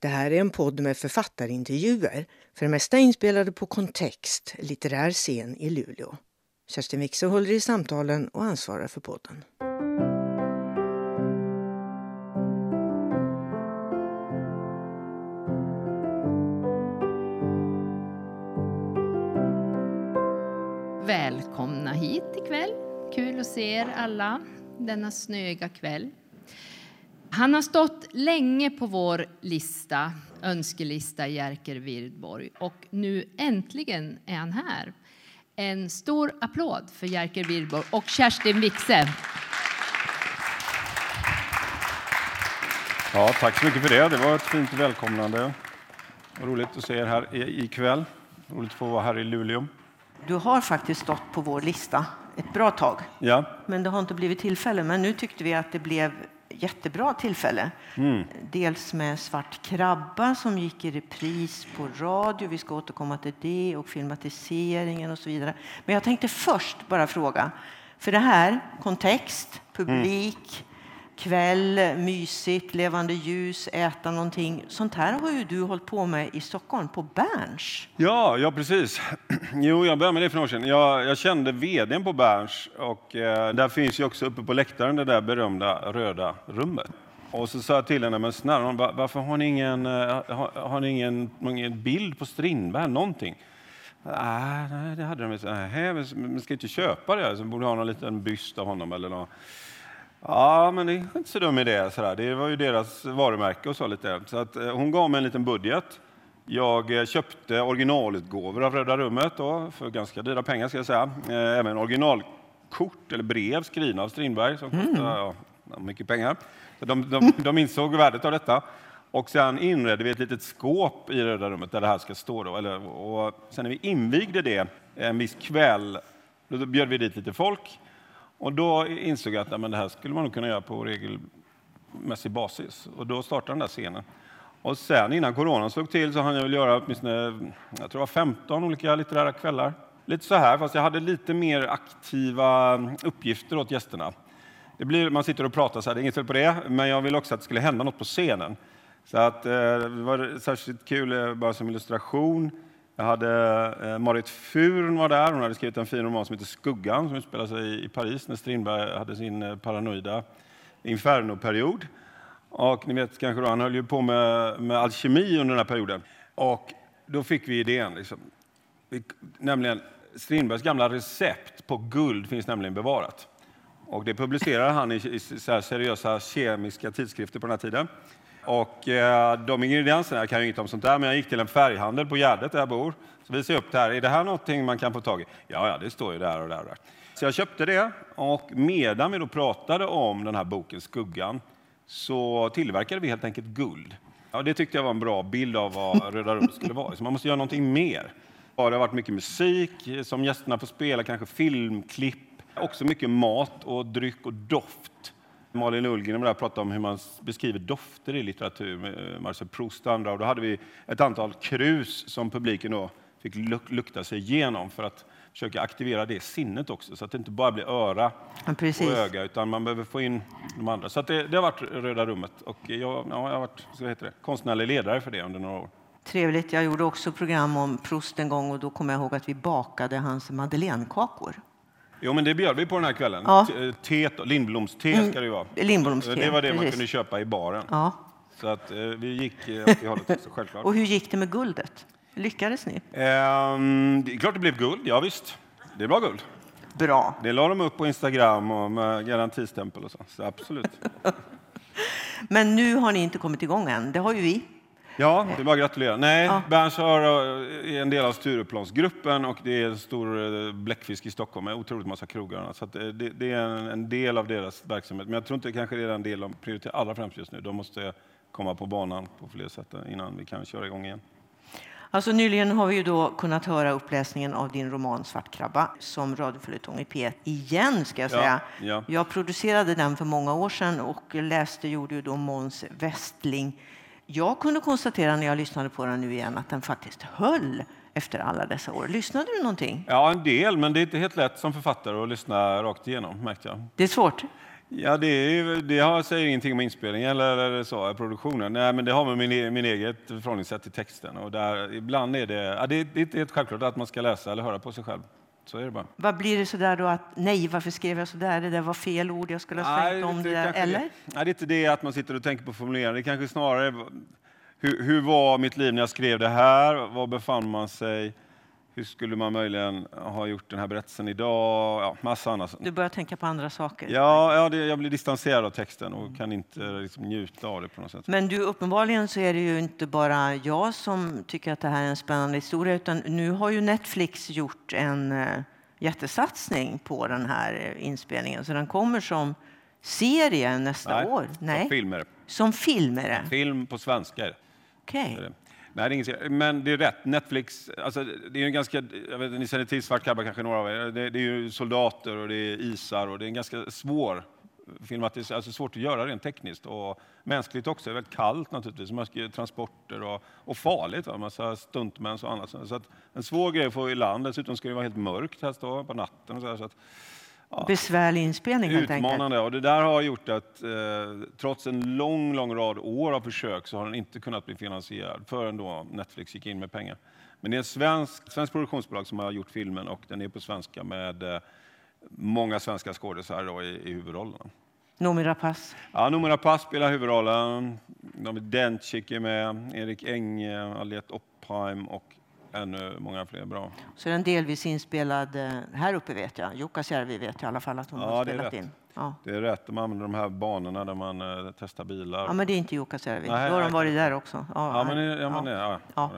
Det här är en podd med författarintervjuer, för det mesta inspelade på Kontext, litterär scen i Luleå. Kerstin Wikse håller i samtalen och ansvarar för podden. Välkomna hit ikväll. Kul att se er alla denna snöiga kväll. Han har stått länge på vår lista, önskelista Jerker Wirdborg och nu äntligen är han här. En stor applåd för Jerker Wirdborg och Kerstin Wixe. Ja, tack så mycket för det. Det var ett fint välkomnande. Roligt att se er här ikväll. Roligt att få vara här i Luleå. Du har faktiskt stått på vår lista ett bra tag. Ja. Men det har inte blivit tillfälle. Men nu tyckte vi att det blev jättebra tillfälle. Mm. Dels med Svart krabba som gick i repris på radio. Vi ska återkomma till det och filmatiseringen och så vidare. Men jag tänkte först bara fråga, för det här, kontext, publik, kväll, mysigt, levande ljus, äta någonting. Sånt här har ju du hållit på med i Stockholm, på Berns. Ja, ja precis. Jo, jag började med det för några år sedan. Jag, jag kände vdn på Berns och eh, där finns ju också uppe på läktaren det där berömda röda rummet. Och så sa jag till henne, men snälla varför har ni ingen, eh, har, har ni ingen, ingen bild på Strindberg, någonting? Nej, det hade de inte. Nej, men ska inte köpa det? Så borde ha någon liten byst av honom eller något. Ja, men det är inte så dum idé. Sådär. Det var ju deras varumärke och så lite. Så att, eh, hon gav mig en liten budget. Jag eh, köpte originalutgåvor av Röda rummet då, för ganska dyra pengar. Ska jag säga. Eh, även originalkort eller brev skrivna av Strindberg som kostade mm. ja, mycket pengar. Så de, de, de insåg värdet av detta. Och sen inredde vi ett litet skåp i Röda rummet där det här ska stå. Då, eller, och sen när vi invigde det en viss kväll, då bjöd vi dit lite folk. Och då insåg jag att ja, men det här skulle man nog kunna göra på regelmässig basis. Och då startade den där scenen. Och sen innan coronan slog till så hann jag väl göra åtminstone jag tror 15 olika litterära kvällar. Lite så här, fast jag hade lite mer aktiva uppgifter åt gästerna. Det blir, man sitter och pratar så här, det är inget fel på det, men jag ville också att det skulle hända något på scenen. Så att, eh, det var särskilt kul, eh, bara som illustration, jag hade eh, Marit Furn var där. Hon hade skrivit en fin roman som heter Skuggan som utspelar sig i Paris när Strindberg hade sin eh, paranoida infernoperiod. Och ni vet kanske då, han höll ju på med, med alkemi under den här perioden. Och då fick vi idén. Liksom. Vi, nämligen Strindbergs gamla recept på guld finns nämligen bevarat. Och det publicerade han i, i seriösa kemiska tidskrifter på den här tiden. Och eh, de ingredienserna, jag kan ju inget om sånt där, men jag gick till en färghandel på Gärdet där jag bor. Så visade jag upp det här. Är det här någonting man kan få tag i? Ja, ja, det står ju där och där och där. Så jag köpte det och medan vi då pratade om den här boken Skuggan så tillverkade vi helt enkelt guld. Ja, det tyckte jag var en bra bild av vad Röda rummet skulle vara. Så man måste göra någonting mer. Det har varit mycket musik som gästerna får spela, kanske filmklipp, också mycket mat och dryck och doft. Malin Ullgren där pratade om hur man beskriver dofter i litteratur med eh, Marcel Proust och andra. Och då hade vi ett antal krus som publiken då fick lukta sig igenom för att försöka aktivera det sinnet också, så att det inte bara blir öra ja, och öga, utan man behöver få in de andra. Så det, det, har varit Röda rummet och jag, ja, jag har varit så heter det, konstnärlig ledare för det under några år. Trevligt. Jag gjorde också program om Proust en gång och då kommer jag ihåg att vi bakade hans madeleinekakor. Jo, men det bjöd vi på den här kvällen. Ja. Teet, Lindblomste mm. ska det ju vara. Lindblomste, det var det precis. man kunde köpa i baren. Ja. Så att, eh, vi gick eh, åt det hållet också, självklart. Och hur gick det med guldet? Lyckades ni? Ehm, det är klart det blev guld, ja visst. Det är bra guld. Bra. Det la de upp på Instagram och med garantistämpel och så. så absolut. men nu har ni inte kommit igång än. Det har ju vi. Ja, det är bara att gratulera. Nej, ja. Berns är en del av Stureplansgruppen och det är en stor eh, bläckfisk i Stockholm med otroligt massa krogar. Så det, det, är en, del av deras verksamhet. Men jag tror inte kanske det är den del de prioriterar allra främst just nu. De måste komma på banan på fler sätt innan vi kan köra igång igen. Alltså, nyligen har vi ju då kunnat höra uppläsningen av din roman Svartkrabba som radioföljetong i P1 igen. ska Jag säga. Ja, ja. Jag producerade den för många år sedan och läste gjorde ju då Måns Westling jag kunde konstatera när jag lyssnade på den nu igen att den faktiskt höll efter alla dessa år. Lyssnade du någonting? Ja, en del, men det är inte helt lätt som författare att lyssna rakt igenom, märkte jag. Det är svårt? Ja, det, är, det har, säger ingenting om inspelningen eller, eller så, produktionen. Nej, men det har med min, e- min eget förhållningssätt till texten. Och där, ibland är det, ja, det, det är inte helt självklart att man ska läsa eller höra på sig själv. Så är det bara. Vad blir det sådär då att nej, varför skrev jag sådär? Det där var fel ord, jag skulle ha svängt om det där. Eller? Det, nej, det är inte det att man sitter och tänker på formuleringen. Det kanske snarare hur, hur var mitt liv när jag skrev det här? Var befann man sig? Hur skulle man möjligen ha gjort den här berättelsen idag? Ja, massa annat. Du börjar tänka på andra saker? Ja, ja det, jag blir distanserad av texten och kan inte liksom, njuta av det på något sätt. Men du, uppenbarligen så är det ju inte bara jag som tycker att det här är en spännande historia, utan nu har ju Netflix gjort en uh, jättesatsning på den här uh, inspelningen, så den kommer som serie nästa Nej, år. Nej, som filmer. Som filmer? Film på svenska. Okej. Okay. Nej, det är inget, men det är rätt. Netflix, alltså, det är en ganska, jag vet, ni känner till Svartkrabban kanske några av er. Det, det, är ju soldater och det är isar och det är en ganska svår filmatisering, alltså svårt att göra rent tekniskt och mänskligt också. Det är väldigt kallt naturligtvis, mycket transporter och, och farligt, va? massa stuntmän och annat. Så att en svår grej att få i land, dessutom ska det vara helt mörkt helst då, på natten. Och så, här, så att, Ja. Besvärlig inspelning Utmanande. Och det där har gjort att eh, trots en lång, lång rad år av försök så har den inte kunnat bli finansierad förrän då Netflix gick in med pengar. Men det är ett svenskt svensk produktionsbolag som har gjort filmen och den är på svenska med eh, många svenska skådespelare i, i huvudrollerna. Noomi Rapace. Ja, Noomi Rapace spelar huvudrollen. David Dencik är med, Erik Enge, Aliette Oppheim och ännu många fler bra. Så den delvis inspelad eh, här uppe vet jag. Jukkasjärvi vet jag i alla fall att hon ja, har spelat in. Ja. Det är rätt. De använder de här banorna där man uh, testar bilar. Ja, men det är inte Jukkasjärvi. Då har de varit där också. Ja, ja, men, ja, men, ja. ja.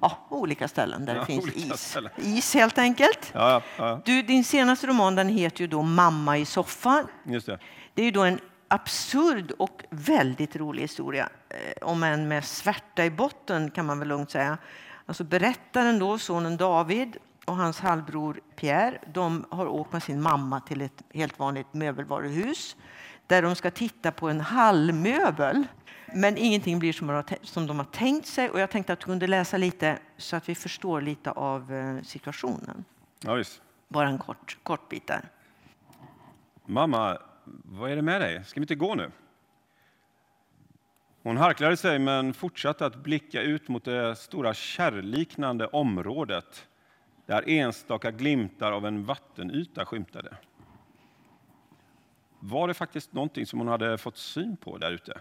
Ja, olika ställen där det finns is. Ställen. Is helt enkelt. Ja, ja, Du, din senaste roman den heter ju då Mamma i soffan. Just det. det är ju då en absurd och väldigt rolig historia. Eh, om en med svärta i botten kan man väl lugnt säga. Alltså berättaren då, sonen David och hans halvbror Pierre, de har åkt med sin mamma till ett helt vanligt möbelvaruhus där de ska titta på en hallmöbel. Men ingenting blir som de har tänkt sig och jag tänkte att du kunde läsa lite så att vi förstår lite av eh, situationen. Ja, visst. Bara en kort, kort bit där. Mamma, vad är det med dig? Ska vi inte gå nu? Hon harklade sig men fortsatte att blicka ut mot det stora kärrliknande området där enstaka glimtar av en vattenyta skymtade. Var det faktiskt någonting som hon hade fått syn på där ute?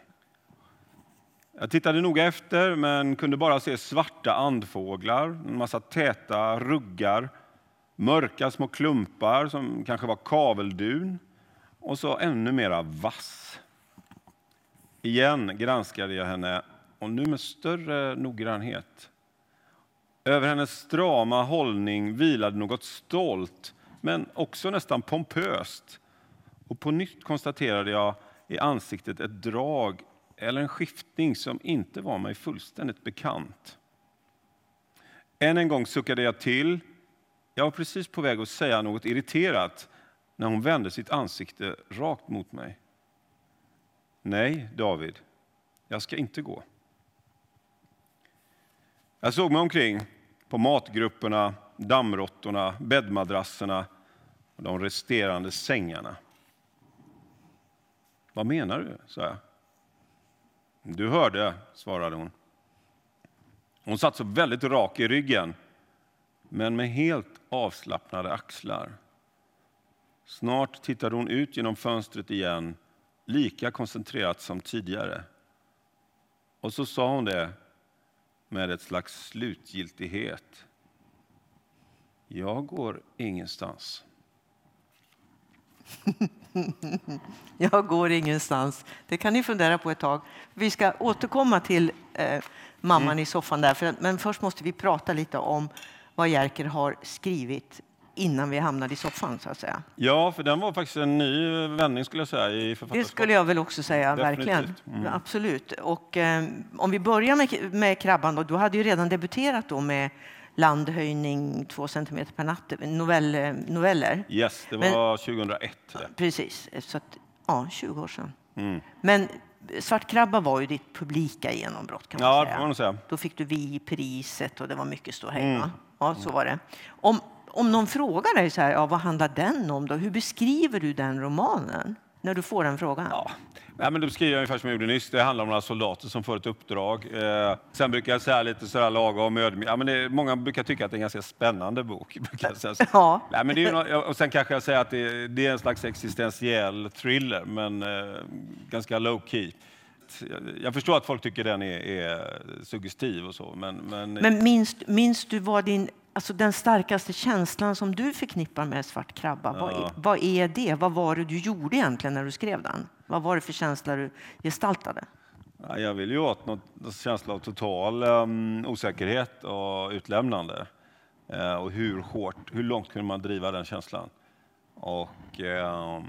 Jag tittade noga efter, men kunde bara se svarta andfåglar, en massa täta ruggar, mörka små klumpar som kanske var kaveldun och så ännu mera vass. Igen granskade jag henne, och nu med större noggrannhet. Över hennes strama hållning vilade något stolt, men också nästan pompöst. Och på nytt konstaterade jag i ansiktet ett drag eller en skiftning som inte var mig fullständigt bekant. Än en gång suckade jag till. Jag var precis på väg att säga något irriterat när hon vände sitt ansikte rakt mot mig. Nej, David, jag ska inte gå. Jag såg mig omkring på matgrupperna, dammråttorna, bäddmadrasserna och de resterande sängarna. Vad menar du? sa jag. Du hörde, svarade hon. Hon satt så väldigt rak i ryggen, men med helt avslappnade axlar. Snart tittade hon ut genom fönstret igen lika koncentrerat som tidigare. Och så sa hon det med ett slags slutgiltighet. Jag går ingenstans. Jag går ingenstans. Det kan ni fundera på ett tag. Vi ska återkomma till eh, mamman mm. i soffan där. För, men först måste vi prata lite om vad Jerker har skrivit innan vi hamnade i soffan så att säga. Ja, för den var faktiskt en ny vändning skulle jag säga i Det skulle jag väl också säga, Definitivt. verkligen. Mm. Absolut. Och eh, om vi börjar med, med Krabban då, du hade ju redan debuterat då med landhöjning två centimeter per natt, novell, eh, noveller. Yes, det var Men, 2001. Det. Precis, så att, ja, 20 år sedan. Mm. Men Svartkrabba var ju ditt publika genombrott kan man ja, säga. Man säga. Då fick du Vi-priset och det var mycket ståhej. Mm. Ja, så var det. Om, om någon frågar dig så här, ja, vad handlar den om då? Hur beskriver du den romanen? när du får den frågan? Ja. Nej, men då skriver jag ungefär som jag gjorde nyss. Det handlar om några soldater som får ett uppdrag. Eh, sen brukar jag säga lite sådär lagom ödmjuk. Ja, men det, många brukar tycka att det är en ganska spännande bok. Brukar säga. Ja. Nej, men det är ju nå- och sen kanske jag säger att det, det är en slags existentiell thriller, men eh, ganska low key. Jag, jag förstår att folk tycker den är, är suggestiv och så, men, men, Men minns, minns du vad din, alltså den starkaste känslan som du förknippar med Svart krabba? Vad, är, vad är det? Vad var det du gjorde egentligen när du skrev den? Vad var det för känsla du gestaltade? Ja, jag vill ju åt någon känsla av total um, osäkerhet och utlämnande. Eh, och hur hårt, hur långt kunde man driva den känslan? Och ehm,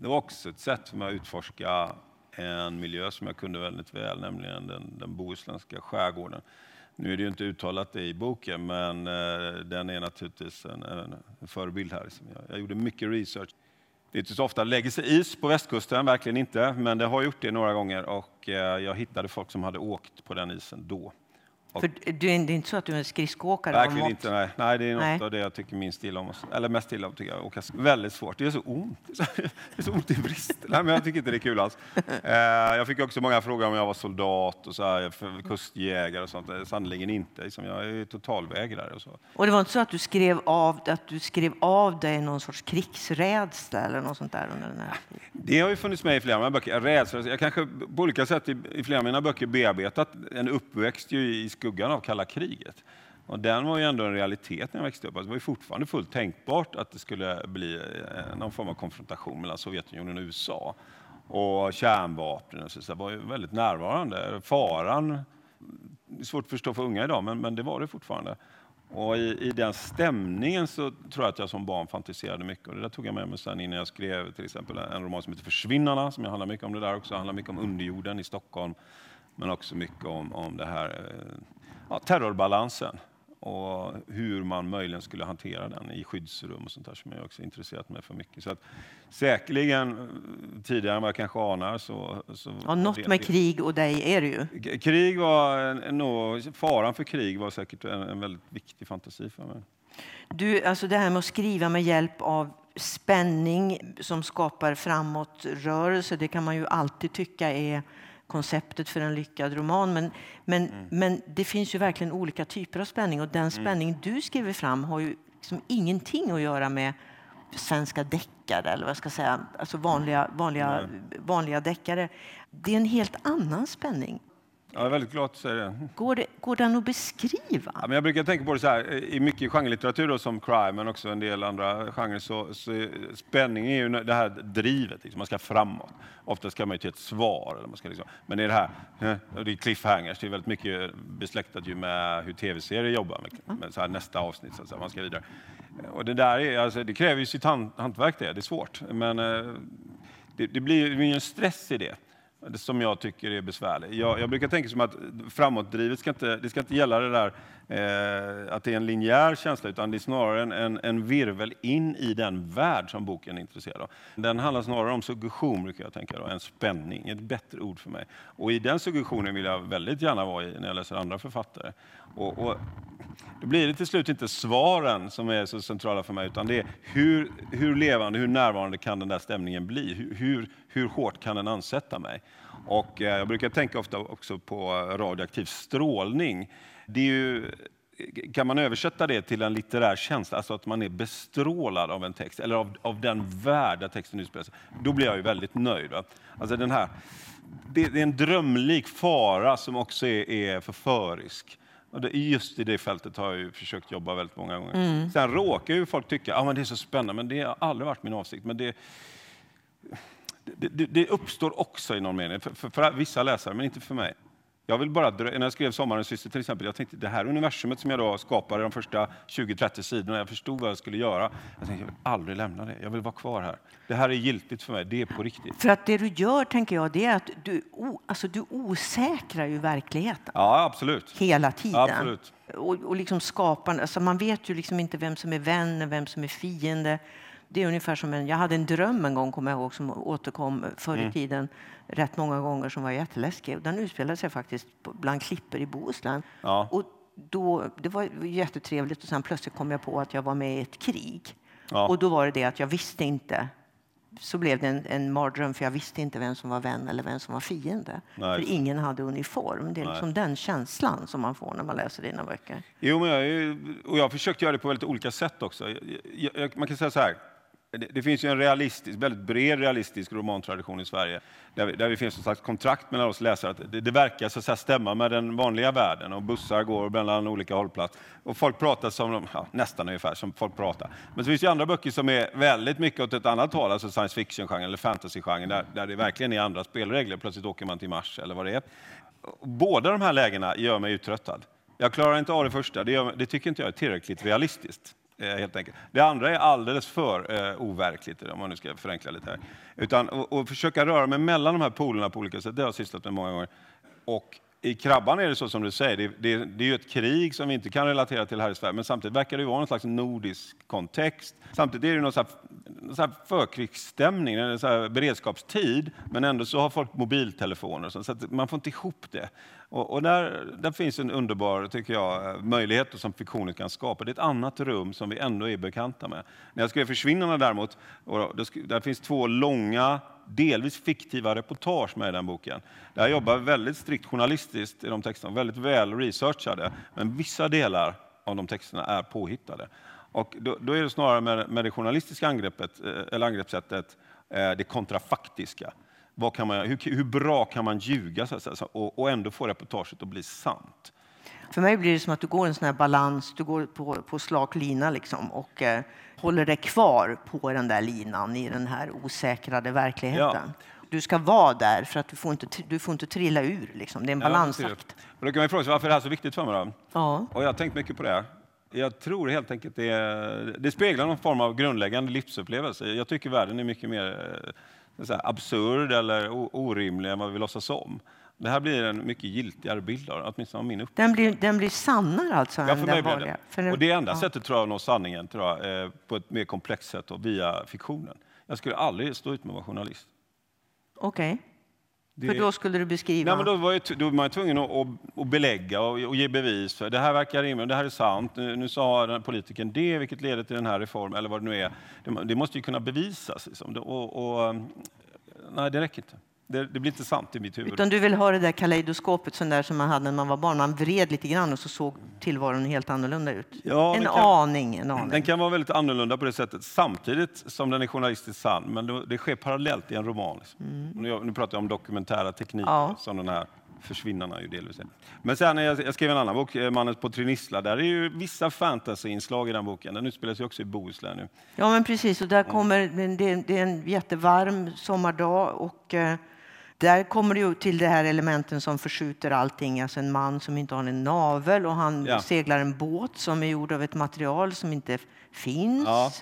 det var också ett sätt för mig att utforska en miljö som jag kunde väldigt väl, nämligen den, den bohuslänska skärgården. Nu är det ju inte uttalat det i boken, men eh, den är naturligtvis en, en, förebild här. Jag, gjorde mycket research. Det är inte så ofta det lägger sig is på västkusten, verkligen inte, men det har gjort det några gånger och eh, jag hittade folk som hade åkt på den isen då. Och- För du, det är inte så att du är en skridskoåkare? Verkligen mått? inte. Nej. nej, det är något Nej. av det jag tycker minst illa om. Eller mest illa om tycker jag. Åka väldigt svårt. Det är så ont. Det är så ont i brist. Nej, men jag tycker inte det är kul alls. Eh, jag fick också många frågor om jag var soldat och så här, kustjägare och sånt. Sannerligen inte. Liksom, jag är totalvägrare och så. Och det var inte så att du skrev av, att du skrev av dig någon sorts krigsrädsla eller något sånt där under den här tiden? Det har ju funnits med i flera av mina böcker. Rädsla. Jag kanske på olika sätt i, i flera av mina böcker bearbetat en uppväxt ju i skuggan av kalla kriget. Och den var ju ändå en realitet när jag växte upp. Alltså det var ju fortfarande fullt tänkbart att det skulle bli eh, någon form av konfrontation mellan Sovjetunionen och USA. Och kärnvapnen och så, så var ju väldigt närvarande. Faran, det är svårt att förstå för unga idag, men, men det var det fortfarande. Och i, i den stämningen så tror jag att jag som barn fantiserade mycket. Och det där tog jag med mig sen innan jag skrev till exempel en roman som heter Försvinnarna, som handlar mycket om det där också. Det handlar mycket om underjorden i Stockholm, men också mycket om, om det här eh, ja, terrorbalansen och hur man möjligen skulle hantera den i skyddsrum och sånt där som jag också intresserat mig för mycket. Så att säkerligen eh, tidigare än vad jag kanske anar så... så Ja, något med krig och dig är det ju. Krig var nog- faran för krig var säkert en, en väldigt viktig fantasi för mig. Du, alltså det här med att skriva med hjälp av spänning som skapar framåtrörelse, det kan man ju alltid tycka är konceptet för en lyckad roman. Men, men, Mm. men det finns ju verkligen olika typer av spänning och den spänning du skriver fram har ju liksom ingenting att göra med svenska deckare eller vad jag ska säga, alltså vanliga, vanliga, vanliga deckare. Det är en helt annan spänning. Jag är väldigt glad att säga det. Går, det, går den att beskriva? Ja, men jag brukar tänka på det så här, i mycket genrelitteratur då, som crime, men också en del andra genrer, så, så är- spänning är ju det här drivet, liksom, man ska framåt. Ofta ska man ju till ett svar. Eller man ska liksom, men det är det här, eh, det är cliffhangers, det är väldigt mycket besläktat ju med hur tv-serier jobbar med, med här, nästa avsnitt, så att säga, man ska vidare. Och det där är, alltså, det kräver ju sitt hand, hantverk det, det är svårt. Men eh, det, det blir ju en stress i det som jag tycker är besvärlig. Jag, jag brukar tänka som att framåtdrivet ska inte, det ska inte gälla det där eh, att det är en linjär känsla, utan det är snarare en, en, en virvel in i den värld som boken är intresserad av. Den handlar snarare om suggestion, brukar jag tänka, då, än spänning. Ett bättre ord för mig. Och i den suggestionen vill jag väldigt gärna vara i när jag läser andra författare. Och, och då blir det till slut inte svaren som är så centrala för mig, utan det är hur, hur levande, hur närvarande kan den där stämningen bli? Hur, hur, hur hårt kan den ansätta mig? Och eh, jag brukar tänka ofta också på radioaktiv strålning. Det är ju, kan man översätta det till en litterär känsla, alltså att man är bestrålad av en text, eller av, av den värld där texten utspelar sig, då blir jag ju väldigt nöjd. Va? Alltså den här, det, det är en drömlik fara som också är, är förförisk. Och det, just i det fältet har jag försökt jobba väldigt många gånger. Sen råkar ju folk tycka att ah, men det är så spännande, men det har aldrig varit min avsikt. Men det, det, det, det uppstår också i någon mening, för, för, för vissa läsare, men inte för mig. Jag vill bara, när jag skrev Sommarens syster till exempel, jag tänkte det här universumet som jag då skapade de första 20-30 sidorna, jag förstod vad jag skulle göra. Jag tänkte jag vill aldrig lämna det, jag vill vara kvar här. Det här är giltigt för mig, det är på riktigt. För att det du gör, tänker jag, det är att du, alltså du osäkrar ju verkligheten Ja, absolut. hela tiden. Absolut. Och, och liksom skapar, alltså man vet ju liksom inte vem som är vän vem som är fiende. Det är ungefär som en, jag hade en dröm en gång, kommer jag ihåg, som återkom förr Mm. i tiden rätt många gånger som var jätteläskig. Och Den utspelade sig faktiskt bland klippor i Bohuslän. Ja. Och då, det var jättetrevligt och sen plötsligt kom jag på att jag var med i ett krig. Ja. Och då var det det att jag visste inte så blev det en, en mardröm för jag visste inte vem som var vän eller vem som var fiende. Nej. För ingen hade uniform. Det är liksom den känslan som man får när man läser dina böcker. Jo, men jag, och jag har försökt göra det på väldigt olika sätt också. Jag, jag, man kan säga så här. Det, det finns ju en realistisk, väldigt bred realistisk romantradition i Sverige där, vi, där det finns ett slags kontrakt mellan oss läsare. Att det, det verkar så att säga, stämma med den vanliga världen och bussar går mellan olika hållplatser. Och folk pratar som de, ja, nästan ungefär som folk pratar. Men så finns det ju andra böcker som är väldigt mycket åt ett annat håll, alltså science fiction-genren eller fantasy-genren där, där det verkligen är andra spelregler. Plötsligt åker man till Mars eller vad det är. Båda de här lägena gör mig uttröttad. Jag klarar inte av det första, det, gör, det tycker inte jag är tillräckligt realistiskt. Eh, helt enkelt. Det andra är alldeles för eh, overkligt, om man nu ska förenkla lite här. Utan och, och försöka röra mig mellan de här polerna på olika sätt, det har jag sysslat med många gånger. Och i Krabban är det så som du säger, det, det, det är ju ett krig som vi inte kan relatera till här i Sverige, men samtidigt verkar det ju vara någon slags nordisk kontext. Samtidigt är det någon så här, någon så här förkrigsstämning, en så här beredskapstid, men ändå så har folk mobiltelefoner, så så att man får inte ihop det. Och, och där, där finns en underbar, tycker jag, eh, möjlighet som fiktionen kan skapa. Det är ett annat rum som vi ändå är bekanta med. När jag skrev Försvinnarna däremot, och då, där finns två långa delvis fiktiva reportage med i den boken. Där jag jobbar väldigt strikt journalistiskt i de texterna, väldigt väl researchade. Men vissa delar av de texterna är påhittade. Och då, då är det snarare med, med det journalistiska angreppet, eh, eller angreppssättet, eh, det kontrafaktiska. Vad kan man, hur, hur bra kan man ljuga så säga, så- och, och ändå få reportaget att bli sant? För mig blir det som att du går en sån här balans, du går på, på slak lina liksom och eh, håller dig kvar på den där linan i den här osäkrade verkligheten. Du ska vara där för att du får inte, du får inte trilla ur. Liksom. Det är en Ja, balansakt. Och då kan man fråga sig varför är det här så viktigt för mig. Då? Ja. Och jag har tänkt mycket på det. Jag tror helt enkelt det, det speglar någon form av grundläggande livsupplevelse. Jag tycker världen är mycket mer eh, så absurd eller orimlig än vad vi låtsas om. Det här blir en mycket giltigare bild av det, åtminstone av min upplevelse. Den, blir, den blir sannare alltså Ja, för den mig blir det. För den- Och det enda ja. sättet tror jag att nå sanningen tror jag, eh, på ett mer komplext sätt och via fiktionen. Jag skulle aldrig stå ut med att vara journalist. Okej. Det- För då skulle du beskriva... Nej, men då, var jag, då var man tvungen att, att, belägga och, och ge bevis. för Det här verkar rimligt, det här är sant. Nu, nu sa den här politikern det, vilket leder till den här reformen, eller vad det nu är. Det, det måste ju kunna bevisas. Liksom. Och, och, nej, det räcker inte. Det, det blir inte sant i mitt huvud. Utan du vill ha det där kaleidoskopet sån där som man hade när man var barn. Man vred lite grann och så såg tillvaron helt annorlunda ut. Ja, en kan- aning, en aning. Den kan vara väldigt annorlunda på det sättet, samtidigt som den är journalistiskt sann. Men det, det sker parallellt i en roman. Liksom. Nu, nu pratar jag om dokumentära tekniker, Ja. som den här Försvinnarna ju delvis. Men sen när jag, jag skrev en annan bok, eh, Mannen på Trinissla, där är ju vissa fantasyinslag i den boken. Den utspelar sig också i Bohuslän nu. Ja, men precis. Och där kommer, det, det är en jättevarm sommardag och eh, där kommer det ju till det här elementen som förskjuter allting. Alltså en man som inte har en navel och han Ja. seglar en båt som är gjord av ett material som inte finns. Ja.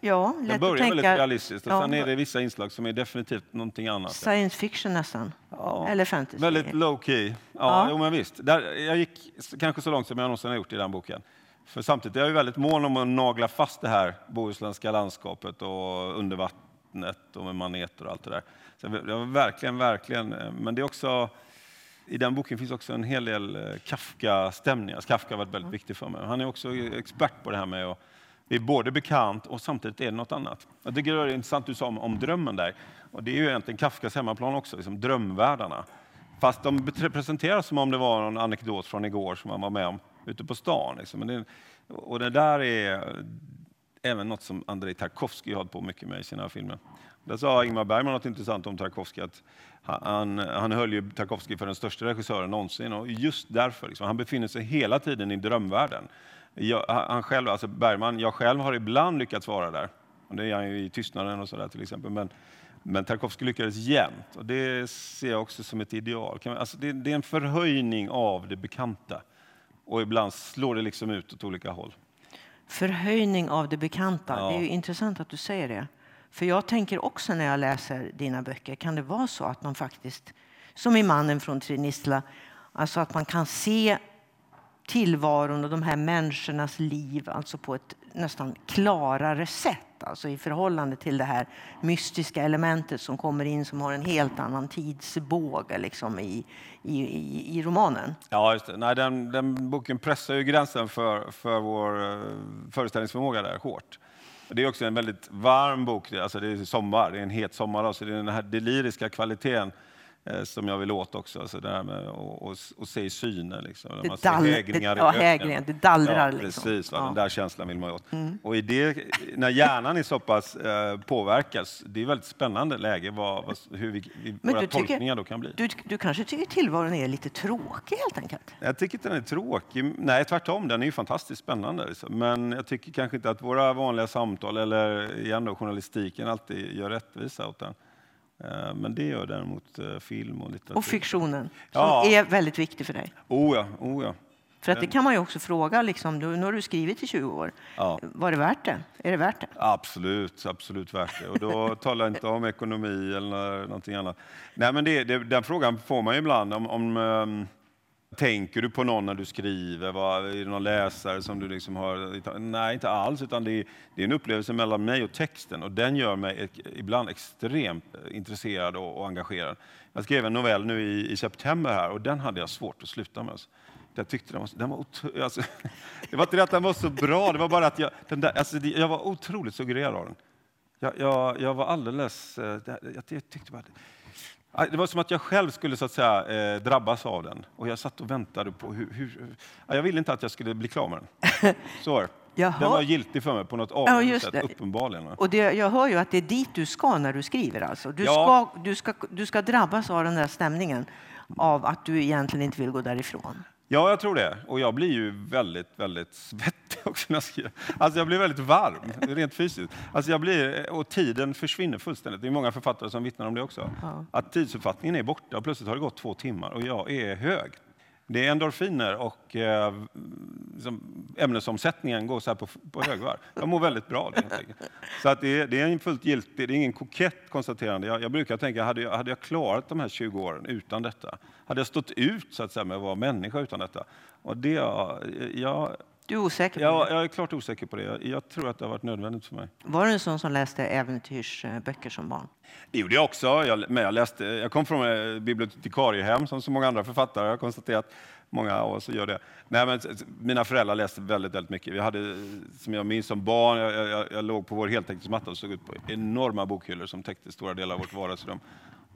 Ja, Den lätt att börjar väldigt tänka realistiskt och Ja, sen är det vissa inslag som är definitivt någonting annat. science fiction nästan. Ja. Eller fantasy. Väldigt low key. Ja, Ja. Jo, men visst. Där, jag gick kanske så långt som jag någonsin har gjort i den boken. För samtidigt är jag ju väldigt mån om att nagla fast det här bohuslänska landskapet och under vattnet och med maneter och allt det där. Så var verkligen, verkligen, eh, men det är också i den boken finns också en hel del eh, Kafka-stämningar. Kafka har varit väldigt viktig för mig. Han är också expert på det här med att det är både bekant och samtidigt är det något annat. Jag tycker det är intressant du sa om, om drömmen där. Och det är ju egentligen Kafkas hemmaplan också, liksom drömvärldarna. Fast de presenteras som om det var någon anekdot från igår som man var med om ute på stan. Liksom. Det, och det där är även något som Andrei Tarkovsky har på mycket med i sina filmer. Där sa Ingmar Bergman något intressant om Tarkovsky. Att han, han höll ju Tarkovsky för den största regissören någonsin och just därför, liksom, han befinner sig hela tiden i drömvärlden. Jag, han själv, alltså Bergman, jag själv har ibland lyckats vara där. Och det är han ju i Tystnaden och sådär till exempel. Men, men Tarkovsky lyckades jämt och det ser jag också som ett ideal. Alltså det, det är en förhöjning av det bekanta och ibland slår det liksom ut åt olika håll. Förhöjning av det bekanta. Ja. Det är ju intressant att du säger det. För jag tänker också när jag läser dina böcker, kan det vara så att man faktiskt, som i Mannen från Trinistla, alltså att man kan se tillvaron och de här människornas liv alltså på ett nästan klarare sätt. Alltså i förhållande till det här mystiska elementet som kommer in som har en helt annan tidsbåge liksom i, i, i, i romanen. Ja, just det. Nej, den, den boken pressar ju gränsen för, för vår eh, föreställningsförmåga där hårt. Det är också en väldigt varm bok. Alltså det är sommar, det är en het sommar. Så det är den här deliriska kvaliteten som jag vill åt också. Alltså det här med att se i synen. Liksom. Det, dall, det, ja, hägringar, det dallrar. Ja, liksom. precis, ja. den där känslan vill man åt. Mm. Och i det, när hjärnan är så pass eh, påverkas, det är väldigt spännande läge vad, vad, hur vi, Men våra tolkningar tycker, då kan bli. Du, du kanske tycker tillvaron är lite tråkig helt enkelt? Jag tycker inte den är tråkig. Nej, tvärtom. Den är ju fantastiskt spännande. Liksom. Men jag tycker kanske inte att våra vanliga samtal eller igen då, journalistiken alltid gör rättvisa åt den. Eh, men det gör däremot eh, film och litteratur. Och fiktionen, som ja. är väldigt viktig för dig. Oh ja, oh ja. För att det kan man ju också fråga, liksom, nu har du skrivit i 20 år. Ja. Var det värt det? Är det värt det? Absolut, absolut värt det. Och då talar jag inte om ekonomi eller någonting annat. Nej, men det, det, den frågan får man ju ibland. Om, om um, Tänker du på någon när du skriver? Vad, är det någon läsare som du liksom har... Nej, inte alls. Utan det är, det är en upplevelse mellan mig och texten och den gör mig ibland extremt intresserad och, och engagerad. Jag skrev en novell nu i, i, september här och den hade jag svårt att sluta med. Jag tyckte den var, den var alltså, det var inte det att den var så bra, det var bara att jag, den där, alltså, jag var otroligt suggererad av den. Jag, jag, jag var alldeles... Eh, jag, jag tyckte bara, det var som att jag själv skulle så att säga, eh, drabbas av den. Och jag satt och väntade på hur... hur jag ville inte att jag skulle bli klar med den. Så Den var giltig för mig på något avgörande ja, sätt, uppenbarligen. Och det, jag hör ju att det är dit du ska när du skriver. Alltså. Du, ja. ska, du, ska, du ska drabbas av den där stämningen av att du egentligen inte vill gå därifrån. Ja, jag tror det. Och jag blir ju väldigt, väldigt svettig också när jag skriver. Alltså jag blir väldigt varm, rent fysiskt. Alltså jag blir, och tiden försvinner fullständigt. Det är många författare som vittnar om det också. Ja. Att tidsuppfattningen är borta och plötsligt har det gått två timmar och jag är hög. Det är endorfiner och eh, ämnesomsättningen går så här på, på högvarv. Jag mår väldigt bra. Det, så att det, det är en fullt giltig, det är ingen kokett konstaterande. Jag, jag brukar tänka, hade jag, hade jag klarat de här 20 åren utan detta? Hade jag stått ut så att säga, med att vara människa utan detta? Och det, jag, du är osäker på ja, det? Jag är klart osäker på det. Jag, jag, tror att det har varit nödvändigt för mig. Var du en sån som läste äventyrsböcker som barn? Det gjorde jag också. Jag, men jag, läste, jag kom från bibliotekariehem som så många andra författare. Jag har konstaterat många av oss gör det. Nej, men mina föräldrar läste väldigt, väldigt mycket. Vi hade, som jag minns som barn, jag, jag, jag låg på vår heltäckningsmatta och såg ut på enorma bokhyllor som täckte stora delar av vårt vardagsrum.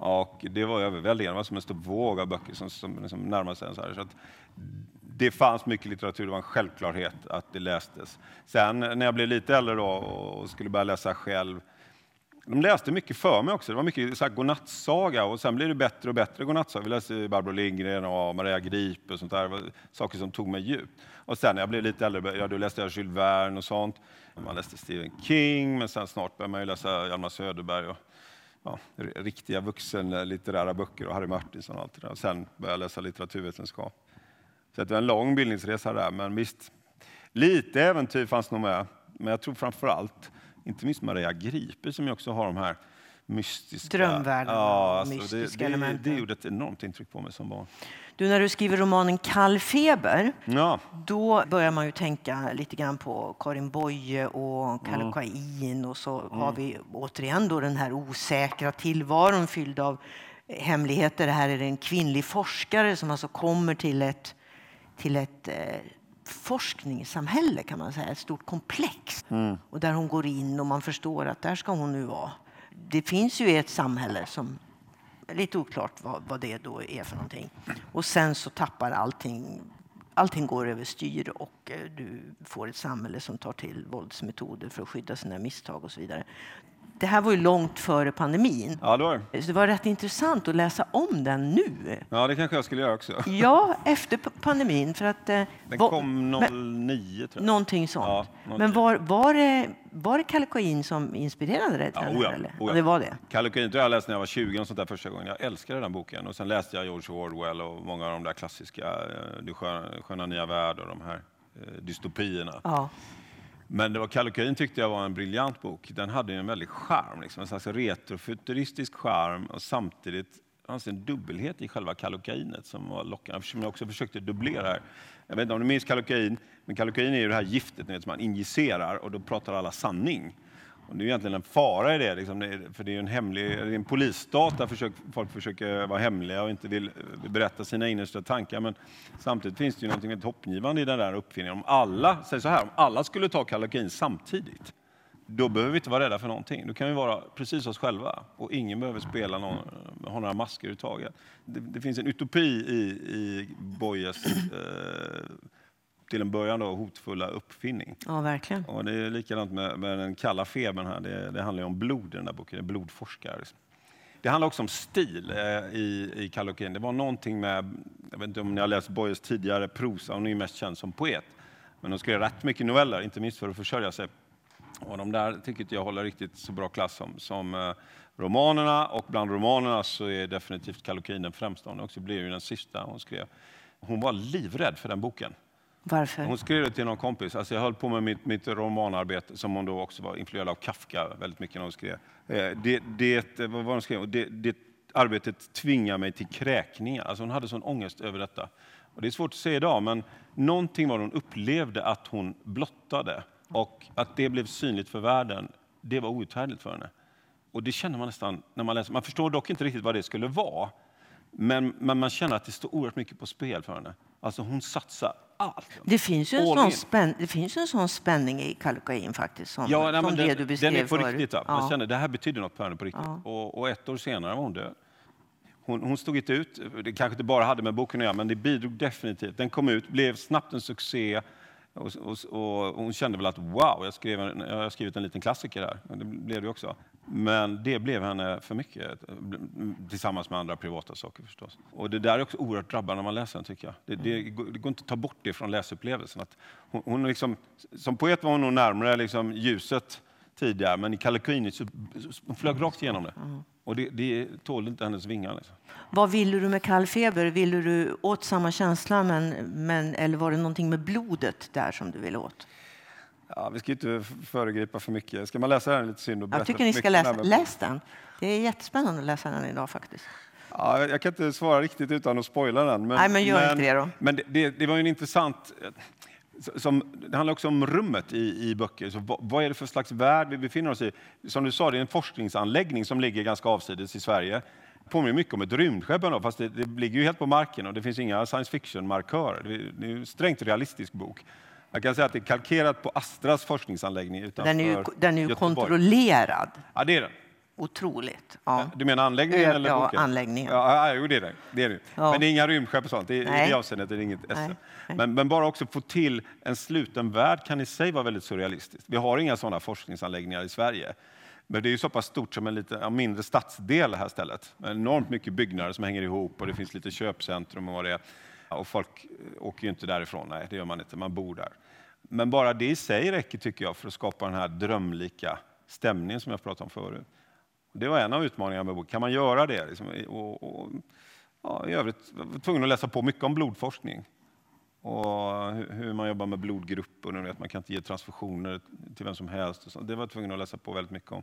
Och det var överväldigande, det var som en stor våg av böcker som, som som närmade sig. Så här. Så att det fanns mycket litteratur, det var en självklarhet att det lästes. Sen när jag blev lite äldre då och skulle börja läsa själv, de läste mycket för mig också. Det var mycket så här godnattsaga och sen blev det bättre och bättre godnattsaga. Vi läste Barbro Lindgren och Maria Gripe och sånt där. saker som tog mig djupt. Och sen när jag blev lite äldre, ja, då läste jag Jules Verne och sånt. Man läste Stephen King, men sen snart började man ju läsa Hjalmar Söderberg och ja, riktiga vuxenlitterära eh, böcker och Harry Martinson och allt det där. Och sen började jag läsa litteraturvetenskap. Så det var en lång bildningsresa där, men visst, lite äventyr fanns nog med. Men jag tror framför allt, inte minst Maria Gripe som ju också har de här mystiska... Drömvärlden, ja, alltså mystiska det, det, det, gjorde ett enormt intryck på mig som barn. Du, när du skriver romanen Kall feber, ja. då börjar man ju tänka lite grann på Karin Boye och Kallocain mm. och så mm. har vi återigen då den här osäkra tillvaron fylld av hemligheter. Det här är en kvinnlig forskare som alltså kommer till ett till ett eh, forskningssamhälle kan man säga, ett stort komplex. Mm. Och där hon går in och man förstår att där ska hon nu vara. Det finns ju ett samhälle som är lite oklart vad, vad det då är för någonting. Och sen så tappar allting allting går överstyr och eh, du får ett samhälle som tar till våldsmetoder för att skydda sina misstag och så vidare. Det här var ju långt före pandemin. Ja, det, var. Så det var rätt intressant att läsa om den nu. Ja, det kanske jag skulle göra också. Ja, efter pandemin. För att, eh, den var, kom 09, tror jag. Någonting sånt. Ja. Men var, var, det, var det Kallocain som inspirerade dig ja? Här, eller? Oja. Ja, det var det. Kallocain tror jag läste när jag var 20 och sånt där första gången. Jag älskade den boken. Och sen läste jag George Orwell och många av de där klassiska, eh, Du sköna, sköna nya värld och de här eh, dystopierna. Ja. Men det var Kallocain tyckte jag var en briljant bok. Den hade en väldig charm, liksom, en slags retrofuturistisk charm och samtidigt fanns en dubbelhet i själva kalokainet som var lockande, som jag också försökte dubblera här. Jag vet inte om du minns Kallocain, men Kallocain är ju det här giftet vet, som man injicerar och då pratar alla sanning. Och det är egentligen en fara i det, liksom, för det är en, hemlig, det är en polisstat där försök, folk försöker vara hemliga och inte vill berätta sina innersta tankar. Men samtidigt finns det ju något hoppgivande i den där uppfinningen. Om alla, säg så här, om alla skulle ta Kallocain samtidigt, då behöver vi inte vara rädda för någonting. Då kan vi vara precis oss själva och ingen behöver spela någon, ha några masker överhuvudtaget. Det, det finns en utopi i, i Boyes eh, till en början då, hotfulla uppfinning. Ja, verkligen. Och det är likadant med, med den kalla febern här. Det, det handlar om blod i den där boken, det är blodforskare. Liksom. Det handlar också om stil eh, i, i Kallocain. Det var någonting med, jag vet inte om ni har läst Boyes tidigare prosa, hon är ju mest känd som poet. Men hon skrev rätt mycket noveller, inte minst för att försörja sig. Och de där tycker inte jag håller riktigt så bra klass som, som eh, romanerna. Och bland romanerna så är definitivt Kallocain den främsta. Hon också blev ju den sista hon skrev. Hon var livrädd för den boken. Varför? Hon skrev det till någon kompis. Alltså jag höll på med mitt, mitt romanarbete som hon då också var influerad av Kafka väldigt mycket när hon skrev. Eh, det, det, eh, vad var hon skrev? Det, det arbetet tvingar mig till kräkningar. Alltså hon hade sån ångest över detta. Och det är svårt att säga idag, men någonting var hon upplevde att hon blottade och att det blev synligt för världen, det var outhärdligt för henne. Och det känner man nästan när man läser. Man förstår dock inte riktigt vad det skulle vara. Men, men man känner att det står oerhört mycket på spel för henne. Alltså hon satsar allt. Det finns ju en, sån, in. spänn, det finns en sån spänning i Kallocain faktiskt, som, Ja, nej, som men det den, du beskrev den är på förut. riktigt. Va? Man Ja. känner det här betyder något för henne på riktigt. Ja. Och, och ett år senare var hon död. Hon, hon stod inte ut. Det kanske inte bara hade med boken att göra, men det bidrog definitivt. Den kom ut, blev snabbt en succé. Och, och, och hon kände väl att wow, jag, skrev en, jag har skrivit en liten klassiker här. Det blev det också. Men det blev henne för mycket, tillsammans med andra privata saker förstås. Och det där är också oerhört drabbande när man läser den tycker jag. Det, det, går- det går inte att ta bort det från läsupplevelsen. Att hon, hon liksom, som poet var hon nog närmare liksom ljuset tidigare, men i Kallocain så hon flög rakt igenom det. Och det, det tålde inte hennes vingar. Liksom. Vad ville du med kall feber? Ville du åt samma känsla, men, men, eller var det någonting med blodet där som du ville åt? Ja, vi ska inte föregripa för mycket. Ska man läsa den lite synd Jag tycker ni ska läsa. Läs den. Det är jättespännande att läsa den idag faktiskt. Ja, jag kan inte svara riktigt utan att spoila den. Men, Nej, men gör inte det då. Men det, det, det var en intressant... Som, det handlar också om rummet i, i böcker. Så vad, vad är det för slags värld vi befinner oss i? Som du sa, det är en forskningsanläggning som ligger ganska avsides i Sverige. påminner mycket om ett rymdskepp fast det, det ligger ju helt på marken och det finns inga science fiction-markörer. Det, det är en strängt realistisk bok. Jag kan säga att det är kalkerat på Astras forskningsanläggning utanför Den är ju, den är ju Göteborg. kontrollerad. Ja, det är den. Otroligt. Ja. Du menar anläggningen Ja, eller ja, boken? anläggningen. Ja, jo, det är det. det, är det. Ja. Men det är inga rymdskepp och sånt. Det, är- I Nej. det avseendet är det inget Nej, nej. Men, men bara också få till en sluten värld kan i sig vara väldigt surrealistiskt. Vi har inga sådana forskningsanläggningar i Sverige. Men det är ju så pass stort som en lite, mindre stadsdel här stället. Enormt mycket byggnader som hänger ihop och det finns lite köpcentrum och vad det är. Och folk eh, åker ju inte därifrån, nej det gör man inte, man bor där. Men bara det i sig räcker tycker jag för att skapa den här drömlika stämningen som jag pratade om förut. Det var en av utmaningarna med boken. Kan man göra det? Liksom, och, och, ja, I övrigt var jag tvungen att läsa på mycket om blodforskning och hur, hur man jobbar med blodgrupper. Vet, man kan inte ge transfusioner till vem som helst. Och så. Det var jag tvungen att läsa på väldigt mycket om.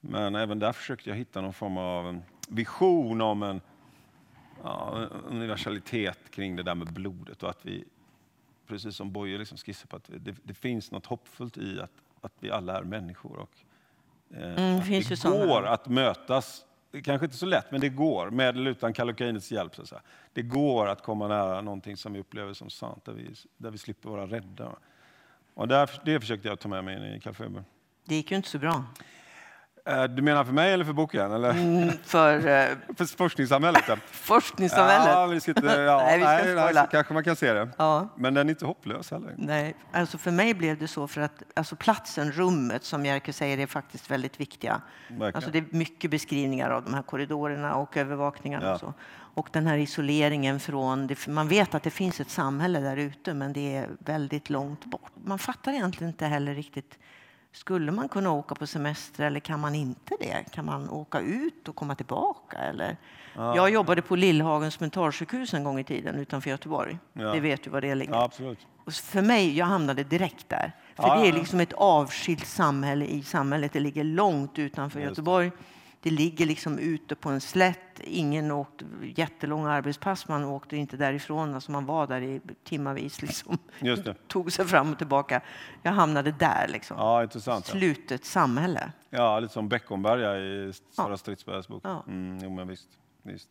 Men även där försökte jag hitta någon form av um, vision om en ja, universalitet kring det där med blodet och att vi, precis som Boye liksom skissar på, att det, det finns något hoppfullt i att, att vi alla är människor. Och, Mm, att finns ju det sådana. går att mötas, det kanske inte så lätt, men det går, med eller utan kallokainets hjälp. Så. Det går att komma nära någonting som vi upplever som sant, där vi, där vi slipper vara rädda. Och där, det försökte jag ta med mig in i Kallfeber. Det gick ju inte så bra. Eh, Du menar för mig eller för boken? Eller Mm, för eh, för forskningssamhället? forskningssamhället. Ja, vi ska inte, ja, Nej, vi ska nej, spoila. så kanske man kan se det. Ja. Men den är inte hopplös heller. Nej, alltså för mig blev det så för att alltså platsen, rummet, som Jerker säger, är faktiskt väldigt viktiga. Verkligen. Alltså det är mycket beskrivningar av de här korridorerna och övervakningarna. Ja. Och, så. och den här isoleringen från... Man vet att det finns ett samhälle där ute, men det är väldigt långt bort. Man fattar egentligen inte heller riktigt skulle man kunna åka på semester eller kan man inte det? Kan man åka ut och komma tillbaka? Eller? Jag jobbade på Lillhagens mentalsjukhus en gång i tiden utanför Göteborg. Ja. Det vet du var det ligger. Ja, absolut. Och för mig, jag hamnade direkt där. För Ja, det ja, är ja. liksom ett avskilt samhälle i samhället. Det ligger långt utanför Just. Göteborg. Det ligger liksom ute på en slätt. Ingen åkte jättelånga arbetspass. Man åkte inte därifrån. Alltså man var där i timmavis. Liksom. Det. Tog sig fram och tillbaka. Jag hamnade där. Liksom. Ja, intressant. Ja. Slutet samhälle. Ja, lite som Beckomberga i Sara Stridsbergs bok. Ja. Mm, jo, men visst, visst.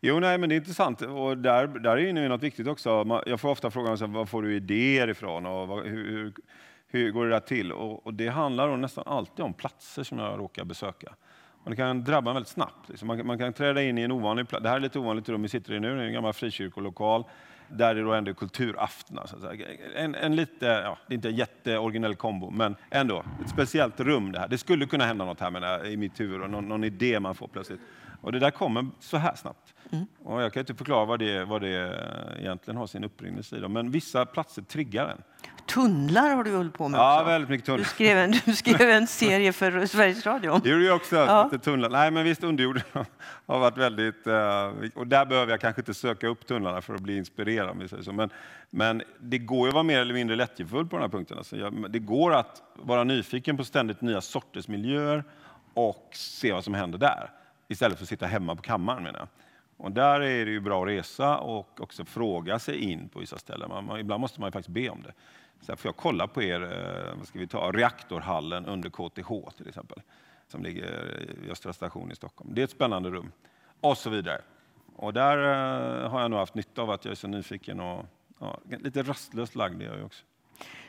Jo, nej, men det är intressant. Och där, där är inne något viktigt också. Jag får ofta frågan var får du idéer ifrån och vad, hur, hur, går det där till? Och, och det handlar nästan alltid om platser som jag råkar besöka. Och det kan drabba väldigt snabbt. Liksom. Man, man, kan träda in i en ovanlig plats. Det här är ett ovanligt rum vi sitter i nu, det är en gammal frikyrkolokal där det då ändå är kulturaftnar. En, en lite, ja, det är inte en jätteoriginell kombo, men ändå ett speciellt rum det här. Det skulle kunna hända något här med i mitt huvud, och någon, någon idé man får plötsligt. Och det där kommer så här snabbt. Mm. Och jag kan inte förklara vad det, vad det egentligen har sin upprinnelse i, men vissa platser triggar en. Tunnlar har du hållit på med ja, också. väldigt mycket tunnlar. Du skrev en, du skrev en serie för Sveriges Radio. Det gjorde jag också, ja. lite tunnlar. Nej, men visst, underjorden har varit väldigt... Uh, och där behöver jag kanske inte söka upp tunnlarna för att bli inspirerad. Men, men det går ju att vara mer eller mindre lättjefull på den här punkten. Alltså jag, det går att vara nyfiken på ständigt nya sorters miljöer och se vad som händer där istället för att sitta hemma på kammaren. Menar jag. Och där är det ju bra att resa och också fråga sig in på vissa ställen. Man, man, ibland måste man ju faktiskt be om det. Så får jag kolla på er eh, vad ska vi ta, reaktorhallen under KTH till exempel, som ligger i Östra station i Stockholm. Det är ett spännande rum. Och så vidare. Och där eh, har jag nog haft nytta av att jag är så nyfiken och ja, lite rastlöst lagd är jag också.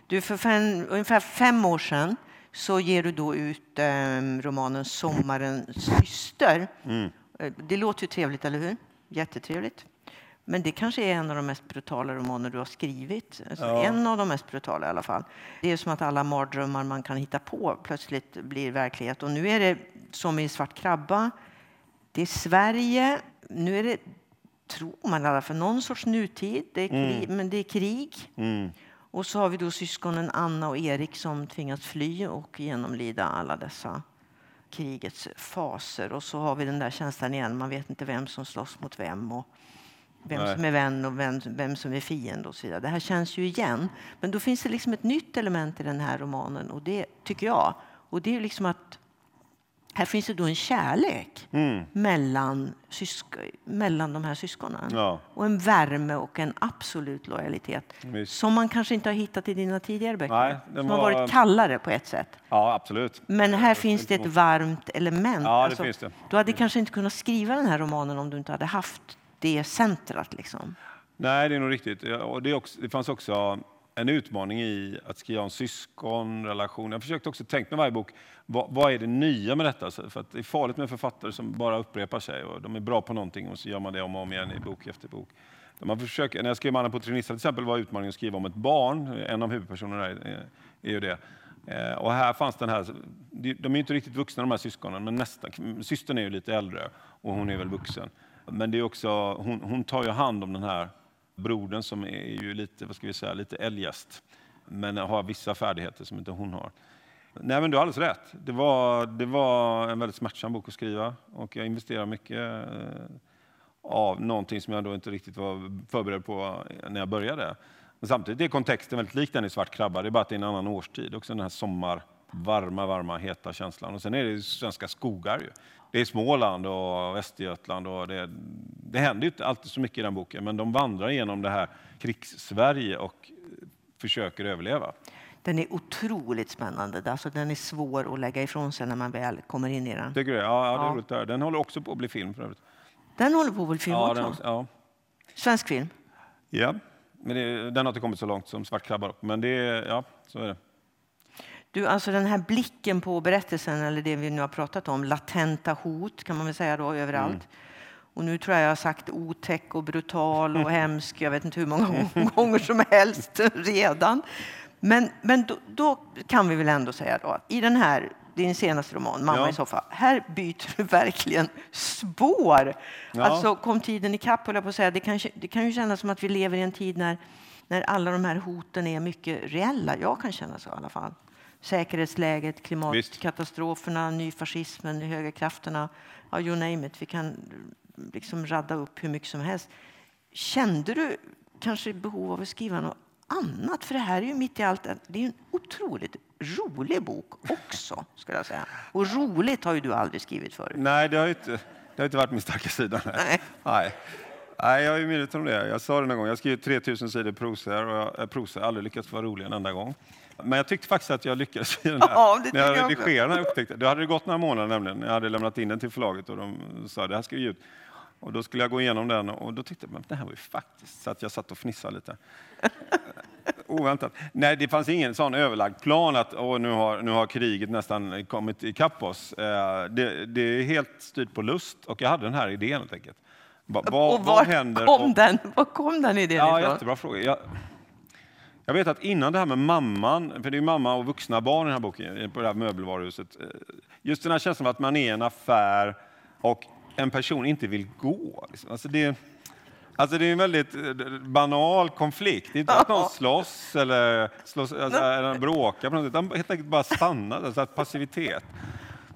Du, för fem, ungefär fem år sedan så ger du då ut eh, romanen Sommarens syster. Mm. Eh, det låter ju trevligt, eller hur? Jättetrevligt. Men det kanske är en av de mest brutala romaner du har skrivit. Alltså ja. En av de mest brutala i alla fall. Det är som att alla mardrömmar man kan hitta på plötsligt blir verklighet. Och nu är det som i Svart krabba. Det är Sverige. Nu är det, tror man i alla fall, någon sorts nutid. Det krig, mm. men det är krig. Mm. Och så har vi då syskonen Anna och Erik som tvingas fly och genomlida alla dessa krigets faser. Och så har vi den där känslan igen, man vet inte vem som slåss mot vem. Och vem Nej. som är vän och vem, vem som är fiende och så vidare. Det här känns ju igen. Men då finns det liksom ett nytt element i den här romanen och det tycker jag. Och det är liksom att här finns det då en kärlek mm. mellan, mellan de här syskonen. Ja. Och en värme och en absolut lojalitet Visst. som man kanske inte har hittat i dina tidigare böcker. Nej, som var... har varit kallare på ett sätt. Ja, absolut. Men här finns det ett varmt element. Ja, det alltså, finns det. Du hade kanske inte kunnat skriva den här romanen om du inte hade haft det centrat. Liksom. Nej, det är nog riktigt. Och det, också, det fanns också en utmaning i att skriva om syskonrelationer. Jag försökte också tänka med varje bok, vad, vad, är det nya med detta? För att det är farligt med författare som bara upprepar sig. Och de är bra på någonting och så gör man det om och om igen i bok efter bok. Man försöker, när jag skrev Mannen på Trinissa till exempel var utmaningen att skriva om ett barn. En av huvudpersonerna är, eh, är ju det. Eh, och här fanns den här, de är inte riktigt vuxna de här syskonen, men nästan. Systern är ju lite äldre och hon är väl vuxen. Men det är också, hon, hon tar ju hand om den här brodern som är ju lite, vad ska vi säga, lite eljest, men har vissa färdigheter som inte hon har. Nej, men du har alldeles rätt. Det var, det var en väldigt smärtsam bok att skriva och jag investerar mycket eh, av någonting som jag då inte riktigt var förberedd på när jag började. Men samtidigt är kontexten väldigt lik den i Svart krabba, det är bara att det är en annan årstid. Också den här sommar, varma, varma, heta känslan. Och sen är det svenska skogar. Ju det är Småland och Västergötland. Och det, det händer inte alltid så mycket i den boken, men de vandrar genom det här krigs-Sverige och försöker överleva. Den är otroligt spännande. Alltså, den är svår att lägga ifrån sig när man väl kommer in i den. Tycker du? Ja, ja, det är roligt där. Den håller också på att bli film för övrigt. Den håller på att bli film ja, också? också ja. Svensk film? Ja, men det, den har inte kommit så långt som Svart krabba. Men det, ja, så är det. Du, alltså den här blicken på berättelsen, eller det vi nu har pratat om, latenta hot kan man väl säga då överallt. Mm. Och nu tror jag jag har sagt otäck och brutal och hemsk, jag vet inte hur många gånger som helst redan. Men, men då, då, kan vi väl ändå säga då att i den här, din senaste roman, Mamma ja. i soffa, här byter du verkligen spår. Ja. Alltså kom tiden ikapp, höll jag på att säga. Det kan, det kan ju kännas som att vi lever i en tid när, när alla de här hoten är mycket reella. Jag kan känna så i alla fall säkerhetsläget, klimatkatastroferna, nyfascismen, högerkrafterna. Ja, you name it. Vi kan liksom radda upp hur mycket som helst. Kände du kanske behov av att skriva något annat? För det här är ju mitt i allt. Det är en otroligt rolig bok också, skulle jag säga. Och roligt har ju du aldrig skrivit förut. Nej, det har inte, det har inte varit min starka sida. Nej. Nej. Nej, jag är medveten om det. Jag sa det någon gång. Jag skrivit 3000 sidor prosa och jag, prosa har aldrig lyckats vara rolig en enda gång. Men jag tyckte faktiskt att jag lyckades i den här. Ja, när jag redigerade den upptäckte Då hade det gått några månader nämligen. Jag hade lämnat in den till förlaget och de sa det här ska vi ge ut. Och då skulle jag gå igenom den och då tyckte jag att det här var ju faktiskt så att jag satt och fnissade lite. oväntat. Nej, det fanns ingen sån överlagd plan att åh, nu, har, nu har kriget nästan kommit ikapp oss. Eh, det, det är helt styrt på lust och jag hade den här idén helt enkelt. Ba, vad, och var händer kom, om- den, var kom den idén Ja, ifrån? jättebra fråga. Jag, jag vet att innan det här med mamman, för det är mamma och vuxna barn i den här boken, på det här möbelvaruhuset. eh, Just den här känslan av att man är i en affär och en person inte vill gå. liksom. Alltså det, alltså det är en väldigt eh, banal konflikt. Det är inte att någon slåss eller, slåss, alltså, eller bråkar på något utan helt enkelt bara stanna, alltså passivitet.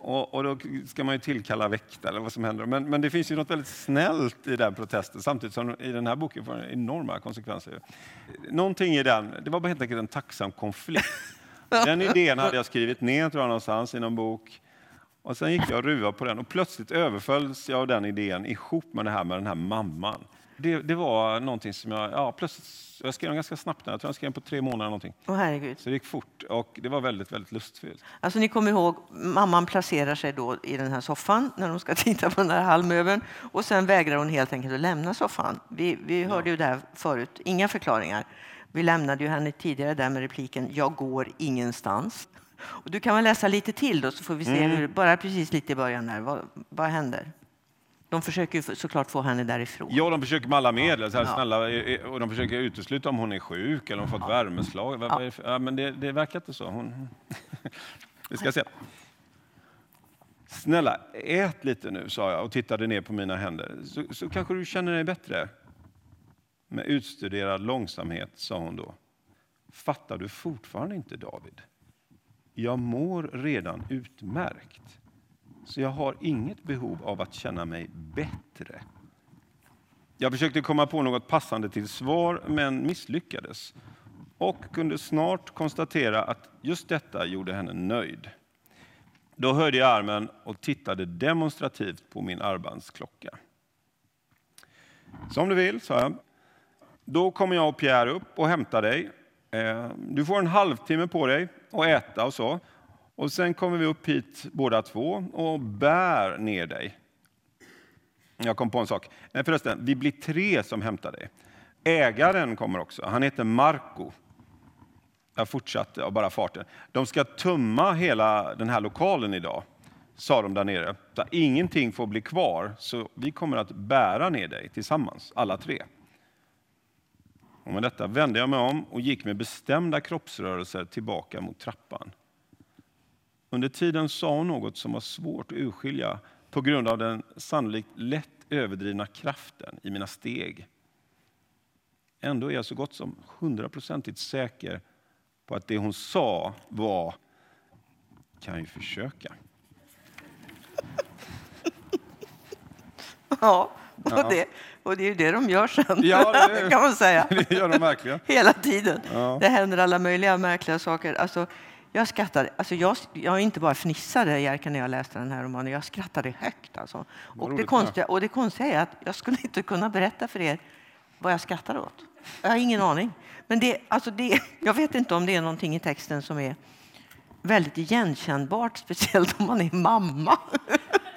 Och, och då ska man ju tillkalla väktare eller vad som händer. Men, men det finns ju något väldigt snällt i den protesten samtidigt som i den här boken får den enorma konsekvenser. Någonting i den, det var bara helt enkelt en tacksam konflikt. Den idén hade jag skrivit ner tror jag, någonstans i någon bok. Och sen gick jag och ruvade på den och plötsligt överfölls jag av den idén ihop med det här med den här mamman. Det, det var någonting som jag, ja plötsligt, jag skrev den ganska snabbt, jag tror jag skrev den på tre månader någonting. Åh, herregud. Så det gick fort och det var väldigt, väldigt lustfyllt. Alltså, ni kommer ihåg, mamman placerar sig då i den här soffan när de ska titta på den här halvmöbeln och sen vägrar hon helt enkelt att lämna soffan. Vi, vi hörde ju det här förut, inga förklaringar. Vi lämnade ju henne tidigare där med repliken “Jag går ingenstans”. Och du kan väl läsa lite till då så får vi se, hur, bara precis lite i början där, vad, vad händer? De försöker ju såklart få henne därifrån. Ja, de försöker med alla medel. Så här, Ja. snälla, eh, eh, och de försöker utesluta om hon är sjuk eller om hon fått värmeslag. Är det för- Ja, men det, det verkar inte så. Hon... Vi ska se. Snälla, ät lite nu, sa jag och tittade ner på mina händer. Så, så kanske du känner dig bättre. Med utstuderad långsamhet sa hon då. Fattar du fortfarande inte, David? Jag mår redan utmärkt. Så jag har inget behov av att känna mig bättre. Jag försökte komma på något passande till svar, men misslyckades och kunde snart konstatera att just detta gjorde henne nöjd. Då höjde jag armen och tittade demonstrativt på min armbandsklocka. Som du vill, sa jag. Då kommer jag och Pierre upp och hämtar dig. Eh, du får en halvtimme på dig att äta och så. Och sen kommer vi upp hit båda två och bär ner dig. Jag kom på en sak. Nej, förresten, vi blir tre som hämtar dig. Ägaren kommer också. Han heter Marco. Jag fortsatte av bara farten. De ska tumma hela den här lokalen idag, sa de där nere. Ingenting får bli kvar, så vi kommer att bära ner dig tillsammans, alla tre. Och med detta vände jag mig om och gick med bestämda kroppsrörelser tillbaka mot trappan. Under tiden sa hon något som var svårt att urskilja på grund av den sannolikt lätt överdrivna kraften i mina steg. Ändå är jag så gott som hundraprocentigt säker på att det hon sa var kan ju försöka. Ja, och, Ja. Det, och det är ju det de gör sen, Ja, det- kan man säga. Det gör de verkligen. Hela tiden. Ja. Det händer alla möjliga märkliga saker. Alltså, jag skrattade. Alltså, jag, jag inte bara fnissade Jerka, när jag läste den här romanen, jag skrattade högt. Alltså. Och, det konstiga, och det konstiga är att jag skulle inte kunna berätta för er vad jag skrattade åt. Jag har ingen aning. Men det, alltså det, jag vet inte om det är någonting i texten som är väldigt igenkännbart, speciellt om man är mamma.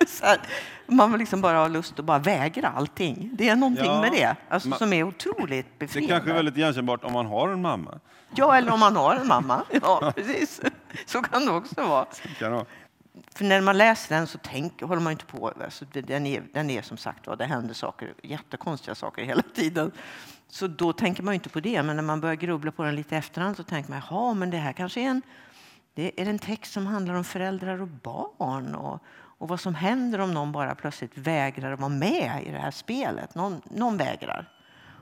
Så här, man liksom bara har lust att bara vägra allting. Det är någonting Ja, med det alltså, som är otroligt Det befriande. kanske är väldigt igenkännbart om man har en mamma. Ja, eller om man har en mamma. Ja, precis. Så kan det också vara. Ha. För när man läser den så tänk, håller man inte på. Alltså, det- den, är, den är som sagt det händer saker, jättekonstiga saker hela tiden. Så då tänker man inte på det. Men när man börjar grubbla på den lite efterhand så tänker man, jaha, men det här kanske är en, det är en text som handlar om föräldrar och barn. Och, och vad som händer om någon bara plötsligt vägrar att vara med i det här spelet. Någon, någon vägrar.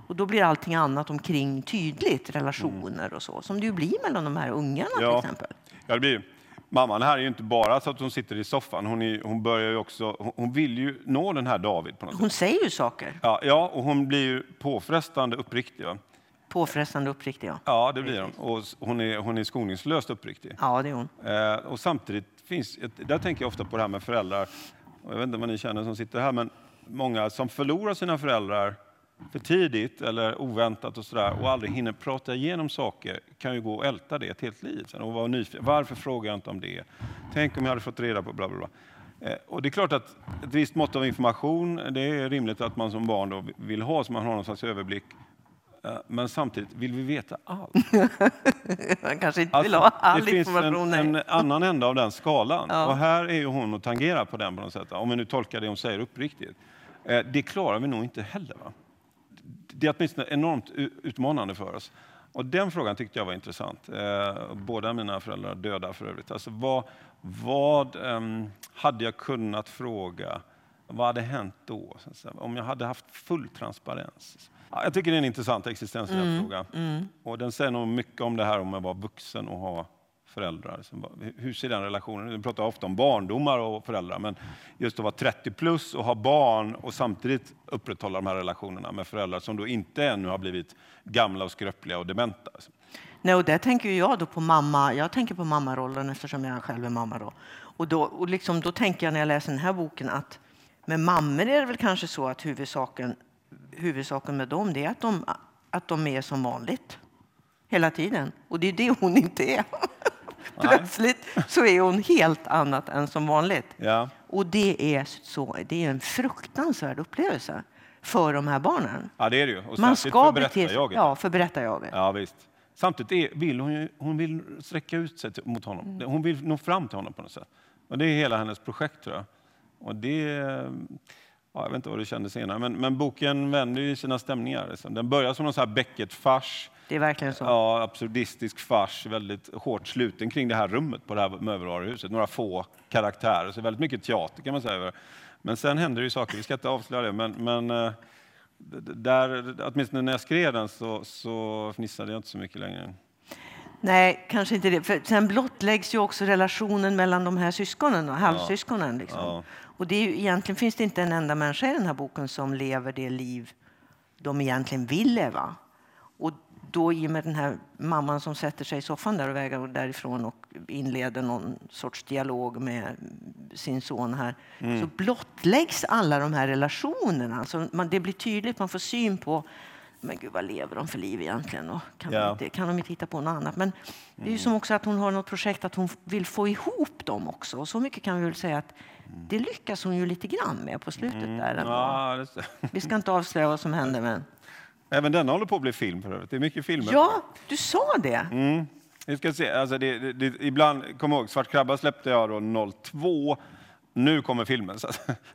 Och då blir allting annat omkring tydligt, relationer och så. Som det ju blir mellan de här ungarna till Ja. exempel. Ja, det blir. Mamman här är ju inte bara så att hon sitter i soffan. Hon, är, hon, börjar ju också, hon, hon vill ju nå den här David på något sätt. Hon säger ju saker. Ja, ja, och hon blir ju påfrestande uppriktig. Va? Påfrestande uppriktig, ja. Ja, det blir hon. Och hon är, hon är skoningslöst uppriktig. Ja, det är hon. Eh, och samtidigt finns, ett- där tänker jag ofta på det här med föräldrar. Och jag vet inte vad ni känner som sitter här, men många som förlorar sina föräldrar för tidigt eller oväntat och sådär och aldrig hinner prata igenom saker kan ju gå och älta det ett helt liv sen och vara nyfiken. Varför frågar jag inte om det? Tänk om jag hade fått reda på bla bla bla. Eh, och det är klart att ett visst mått av information, det är rimligt att man som barn då vill ha så man har någon slags överblick. Eh, Men samtidigt vill vi veta allt. Man kanske inte vill ha all Alltså, det finns en, information. en annan ände av den skalan. Ja. Och här är ju hon och tangerar på den på något sätt. Om vi nu tolkar det hon säger uppriktigt. Eh, Det klarar vi nog inte heller. Va? Det är åtminstone enormt utmanande för oss. Och den frågan tyckte jag var intressant. Eh, Båda mina föräldrar är döda för övrigt. Alltså vad vad ehm, hade jag kunnat fråga? Vad hade hänt då? Om jag hade haft full transparens? Ja, jag tycker det är en intressant existentiell fråga. Och den säger nog mycket om det här om att vara vuxen och ha föräldrar. Hur ser den relationen Vi pratar ofta om barndomar och föräldrar, men just att vara 30 plus och ha barn och samtidigt upprätthålla de här relationerna med föräldrar som då inte ännu har blivit gamla och skröpliga och dementa. Nej, och där tänker jag då på mamma. Jag tänker på mammarollen eftersom jag själv är mamma. Då. Och då, och liksom, då tänker jag när jag läser den här boken att med mammor är det väl kanske så att huvudsaken, huvudsaken med dem är att de, att de är som vanligt hela tiden. Och det är det hon inte är. Plötsligt så är hon helt annat än som vanligt. Ja. Och det är, så, det är en fruktansvärd upplevelse för de här barnen. Ja, det är det ju. Och Man ska för bete sig... Ja, för berättarjaget. Ja, visst. Samtidigt är, vill hon, ju, hon vill sträcka ut sig till, mot honom. Mm. Hon vill nå fram till honom på något sätt. Och det är hela hennes projekt tror jag. Och det, ja, jag vet inte vad du kände senare, men, men boken vänder ju sina stämningar. Liksom. Den börjar som någon så här Beckett-fars. Det är verkligen så. Ja, absurdistisk fars, väldigt hårt sluten kring det här rummet på det här möbelvaruhuset. Några få karaktärer, så väldigt mycket teater kan man säga. Men sen händer det ju saker, vi ska inte avslöja det, men, men eh, där, åtminstone när jag skrev den så, så fnissade jag inte så mycket längre. Nej, kanske inte det. För sen blottläggs ju också relationen mellan de här syskonen, och halvsyskonen. Liksom. Ja. Och det är ju, egentligen finns det inte en enda människa i den här boken som lever det liv de egentligen vill leva. Och då i och med den här mamman som sätter sig i soffan där och vägar därifrån och inleder någon sorts dialog med sin son här, Mm. så blottläggs alla de här relationerna. Alltså man, det blir tydligt, man får syn på men gud, vad lever de för liv egentligen? Och kan, Ja. de inte, kan de inte hitta på något annat? Men det är ju som också att hon har något projekt att hon vill få ihop dem också. Och så mycket kan vi väl säga att det lyckas hon ju lite grann med på slutet där. ändå. Ja, Vi ska inte avslöja vad som händer, men... även denna håller på att bli film för övrigt. Det är mycket filmer. Ja, du sa det. Mm. Vi ska se. Alltså det, det, det, ibland, kom ihåg, Svart krabba släppte jag då 02. Nu kommer filmen. Så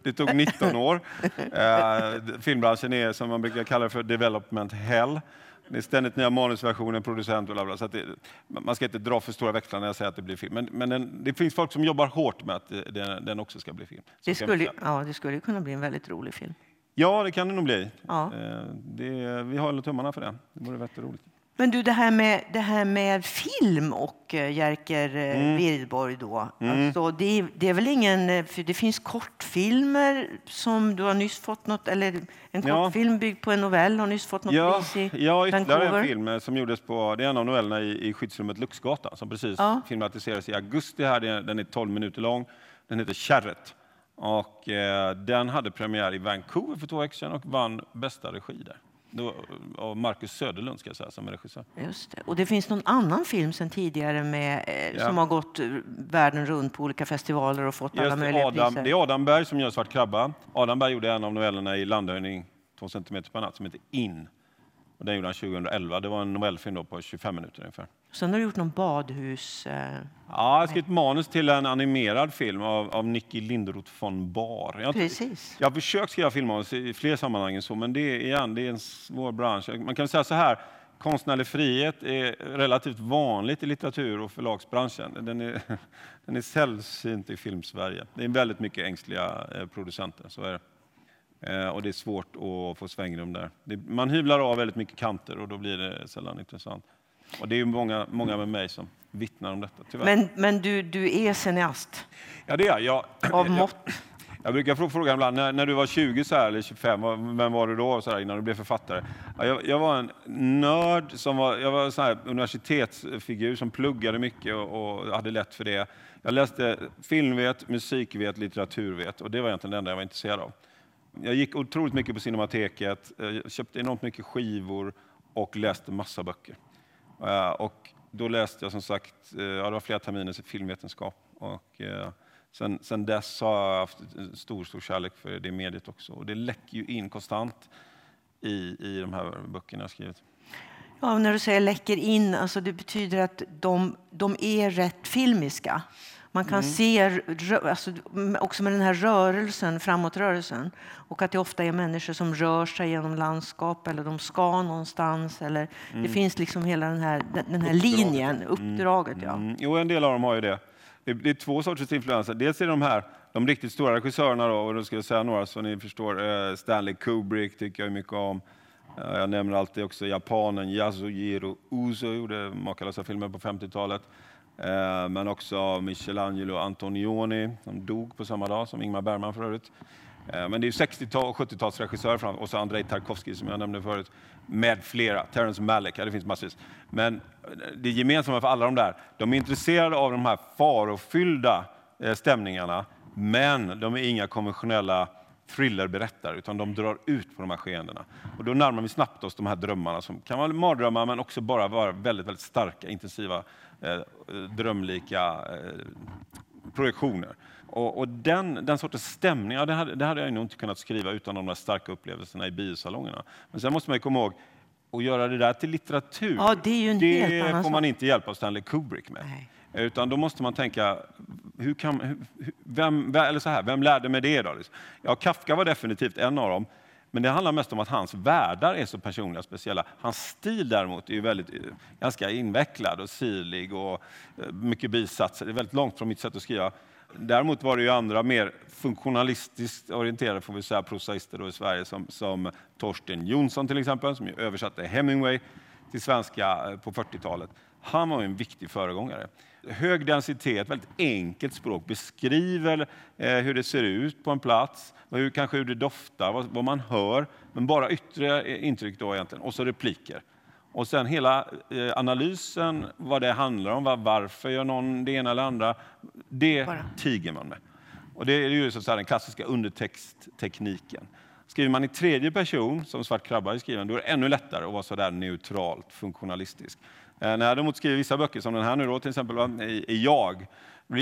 det tog 19 år. Eh, filmbranschen är, som man brukar kalla det för, development hell. Det är ständigt nya manusversioner, producent och bla bla. Så det, man ska inte dra för stora växlar när jag säger att det blir film. Men, men den, det finns folk som jobbar hårt med att det- den, den också ska bli film. Så Det skulle, ja, det skulle kunna bli en väldigt rolig film. Ja, det kan det nog bli. Ja. Eh, det, vi håller tummarna för det. Det vore väldigt roligt. Men du, det här med, det här med film och uh, Jerker uh, Wirdborg då. Alltså, det, det är väl ingen... eh, För det finns kortfilmer som du har nyss fått något... Eller en Ja. kortfilm byggd på en novell har nyss fått något Ja, pris i ja ytterligare Vancouver. en film eh, som gjordes på, det är en av novellerna i, i skyddsrummet Luxgatan som precis Ja. filmatiserades i augusti här. Den är 12 minuter lång. Den heter Kärret. Och eh, den hade premiär i Vancouver för två veckor sedan och vann bästa regi där. Då, av Marcus Söderlund ska jag säga som är regissör. Just det. Och det finns någon annan film sen tidigare med, eh, Ja. som har gått eh, världen runt på olika festivaler och fått alla Just det, möjliga Adam, priser. det är Adam Berg som gör Svart krabba. Adam Berg gjorde en av novellerna i Landhöjning 2 cm per natt som heter In. Och den gjorde han 2011. Det var en novellfilm på 25 minuter ungefär. Sen har du gjort någon badhus... Eh, Ja, jag har skrivit manus till en animerad film av, av Nicky Linderoth von Bar. Jag, precis. jag har försökt skriva filmmanus i fler sammanhang än så, men det är, igen, det är en svår bransch. Man kan säga så här, konstnärlig frihet är relativt vanligt i litteratur och förlagsbranschen. Den är, den är sällsynt i filmsverige. Det är väldigt mycket ängsliga eh, producenter, så är det. Eh, och det är svårt att få svängrum där. Man hyvlar av väldigt mycket kanter och då blir det sällan intressant. Och det är ju många, många med mig som vittnar om detta, tyvärr. Men, men du, du är cineast Ja, det är jag. jag. av mått. Jag brukar frå- fråga ibland, när, när du var 20 så här, eller 25, vad- vem var du då så här, innan du blev författare? Ja, jag, jag var en nörd, som var, jag var en sån här universitetsfigur som pluggade mycket och, och hade lätt för det. Jag läste filmvet, musikvet, litteraturvet och det var egentligen det enda jag var intresserad av. Jag gick otroligt mycket på Cinemateket, eh, köpte enormt mycket skivor och läste massa böcker. Eh, och då läste jag som sagt, eh, ja, det var flera terminer i filmvetenskap. Och eh, sen, sen dess har jag haft en stor, stor kärlek för det mediet också. Och det läcker ju in konstant i, i de här böckerna jag skrivit. Ja, när du säger läcker in, alltså det betyder att de, de är rätt filmiska. Man kan Mm. se, alltså, också med den här rörelsen, framåtrörelsen, och att det ofta är människor som rör sig genom landskap eller de ska någonstans. Eller, Det finns liksom hela den här, den, här linjen, uppdraget. Ja. Mm, jo, en del av dem har ju det. Det, det är två sorters influenser. Dels är de här de riktigt stora regissörerna, då, och då ska jag säga några så ni förstår. Eh, Stanley Kubrick tycker jag mycket om. Eh, jag nämner alltid också japanen Yasujiro Uzo, gjorde makalösa filmer på 50-talet. Eh, men också Michelangelo Antonioni, som dog på samma dag som Ingmar Bergman för övrigt. Eh, men det är 60-tal och 70-talsregissörer och så Andrei Tarkovsky som jag nämnde förut, med flera. Terrence Malick, ja, det finns massvis. Men eh, det gemensamma för alla de där, de är intresserade av de här farofyllda stämningarna, men de är inga konventionella thrillerberättare, utan de drar ut på de här skeendena. Och då närmar vi snabbt oss de här drömmarna som kan vara mardrömmar, men också bara vara väldigt, väldigt starka, intensiva, drömlika eh, projektioner. Och, och den, den sortens stämning, ja, det, hade, det hade jag nog inte kunnat skriva utan de där starka upplevelserna i biosalongerna. Men sen måste man ju komma ihåg, att göra det där till litteratur, Ja, det det får man inte hjälp av Stanley Kubrick med. Nej. Utan då måste man tänka, hur kan, hur, hur- vem, eller så här, vem lärde mig det? Då? liksom? Ja, Kafka var definitivt en av dem. Men det handlar mest om att hans världar är så personliga och speciella. Hans stil däremot är ju väldigt, eh, ganska invecklad och sirlig och eh, mycket bisatser. Det är väldigt långt från mitt sätt att skriva. Däremot var det ju andra mer funktionalistiskt orienterade får vi säga, prosaister då i Sverige som, som Torsten Jonsson till exempel, som ju översatte Hemingway till svenska eh, på 40-talet. Han var ju en viktig föregångare. Hög densitet, väldigt enkelt språk, beskriver eh, hur det ser ut på en plats, hur, kanske hur det doftar, vad, vad man hör, men bara yttre eh, intryck då egentligen, och så repliker. Och sen hela eh, analysen, vad det handlar om, var, varför gör någon det ena eller andra, det Bara. tiger man med. Och det är ju så den klassiska undertexttekniken. Skriver man i tredje person, som Svart krabba är skriven, då är det ännu lättare att vara så där neutralt funktionalistisk. Eh, när jag däremot skriver vissa böcker, som den här nu då, till exempel, i, jag,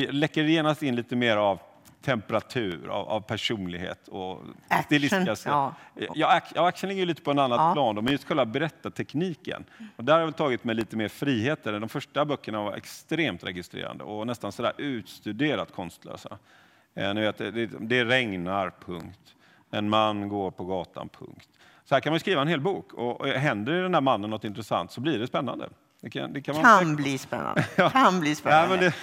läcker det genast in lite mer av temperatur, av, av personlighet och Action, stilistiska sätt. ja. Ja, ac- ja, action ligger lite på en annat Ja. plan, då, men just själva berättartekniken. Och där har jag tagit mig lite mer friheter. De första böckerna var extremt registrerande och nästan sådär utstuderat konstlösa. Eh, ni vet, det, det, regnar, punkt. En man går på gatan, punkt. Så här kan man skriva en hel bok och händer det den där mannen något intressant så blir det spännande. Det kan, det kan man Kan bli spännande. Kan bli Ja, spännande. men det,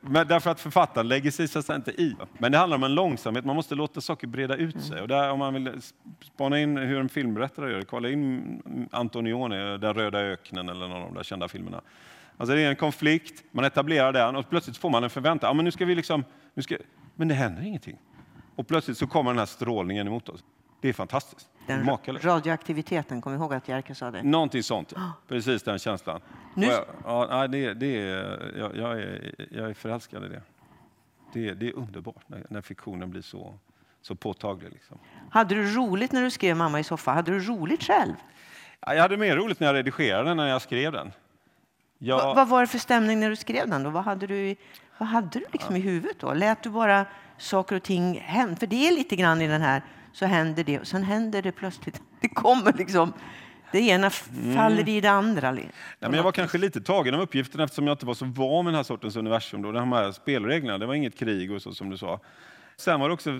men därför att författaren lägger sig så inte i. Men det handlar om en långsamhet, man måste låta saker breda ut sig. Och där, om man vill spana in hur en filmberättare gör, kolla in Antonioni, Den röda öknen eller någon av de där kända filmerna. Alltså det är en konflikt, man etablerar den och plötsligt får man en förväntan. Ja, men nu ska vi liksom, nu ska, men det händer ingenting. Och plötsligt så kommer den här strålningen emot oss. Det är fantastiskt. Den Makalöst. radioaktiviteten, kom ihåg att Jerker sa det. Någonting sånt, ja. precis den känslan. Nu- jag, ja, det, det är, jag, jag, är, jag är förälskad i det. Det, det är underbart när, när fiktionen blir så, så påtaglig. Liksom. Hade du roligt när du skrev Mamma i soffa? Hade du roligt själv? Ja, Jag hade mer roligt när jag redigerade än när jag skrev den. Jag, Va, vad var det för stämning när du skrev den? Då? Vad hade du, i- vad hade du liksom i huvudet då? Lät du bara saker och ting hända? För det är lite grann i den här, så händer det och sen händer det plötsligt. Det kommer liksom, det ena faller i det andra. li- men jag var kanske lite tagen av uppgiften eftersom jag inte var så van med den här sortens universum. Då. De här spelreglerna, det var inget krig och så som du sa. Sen var det också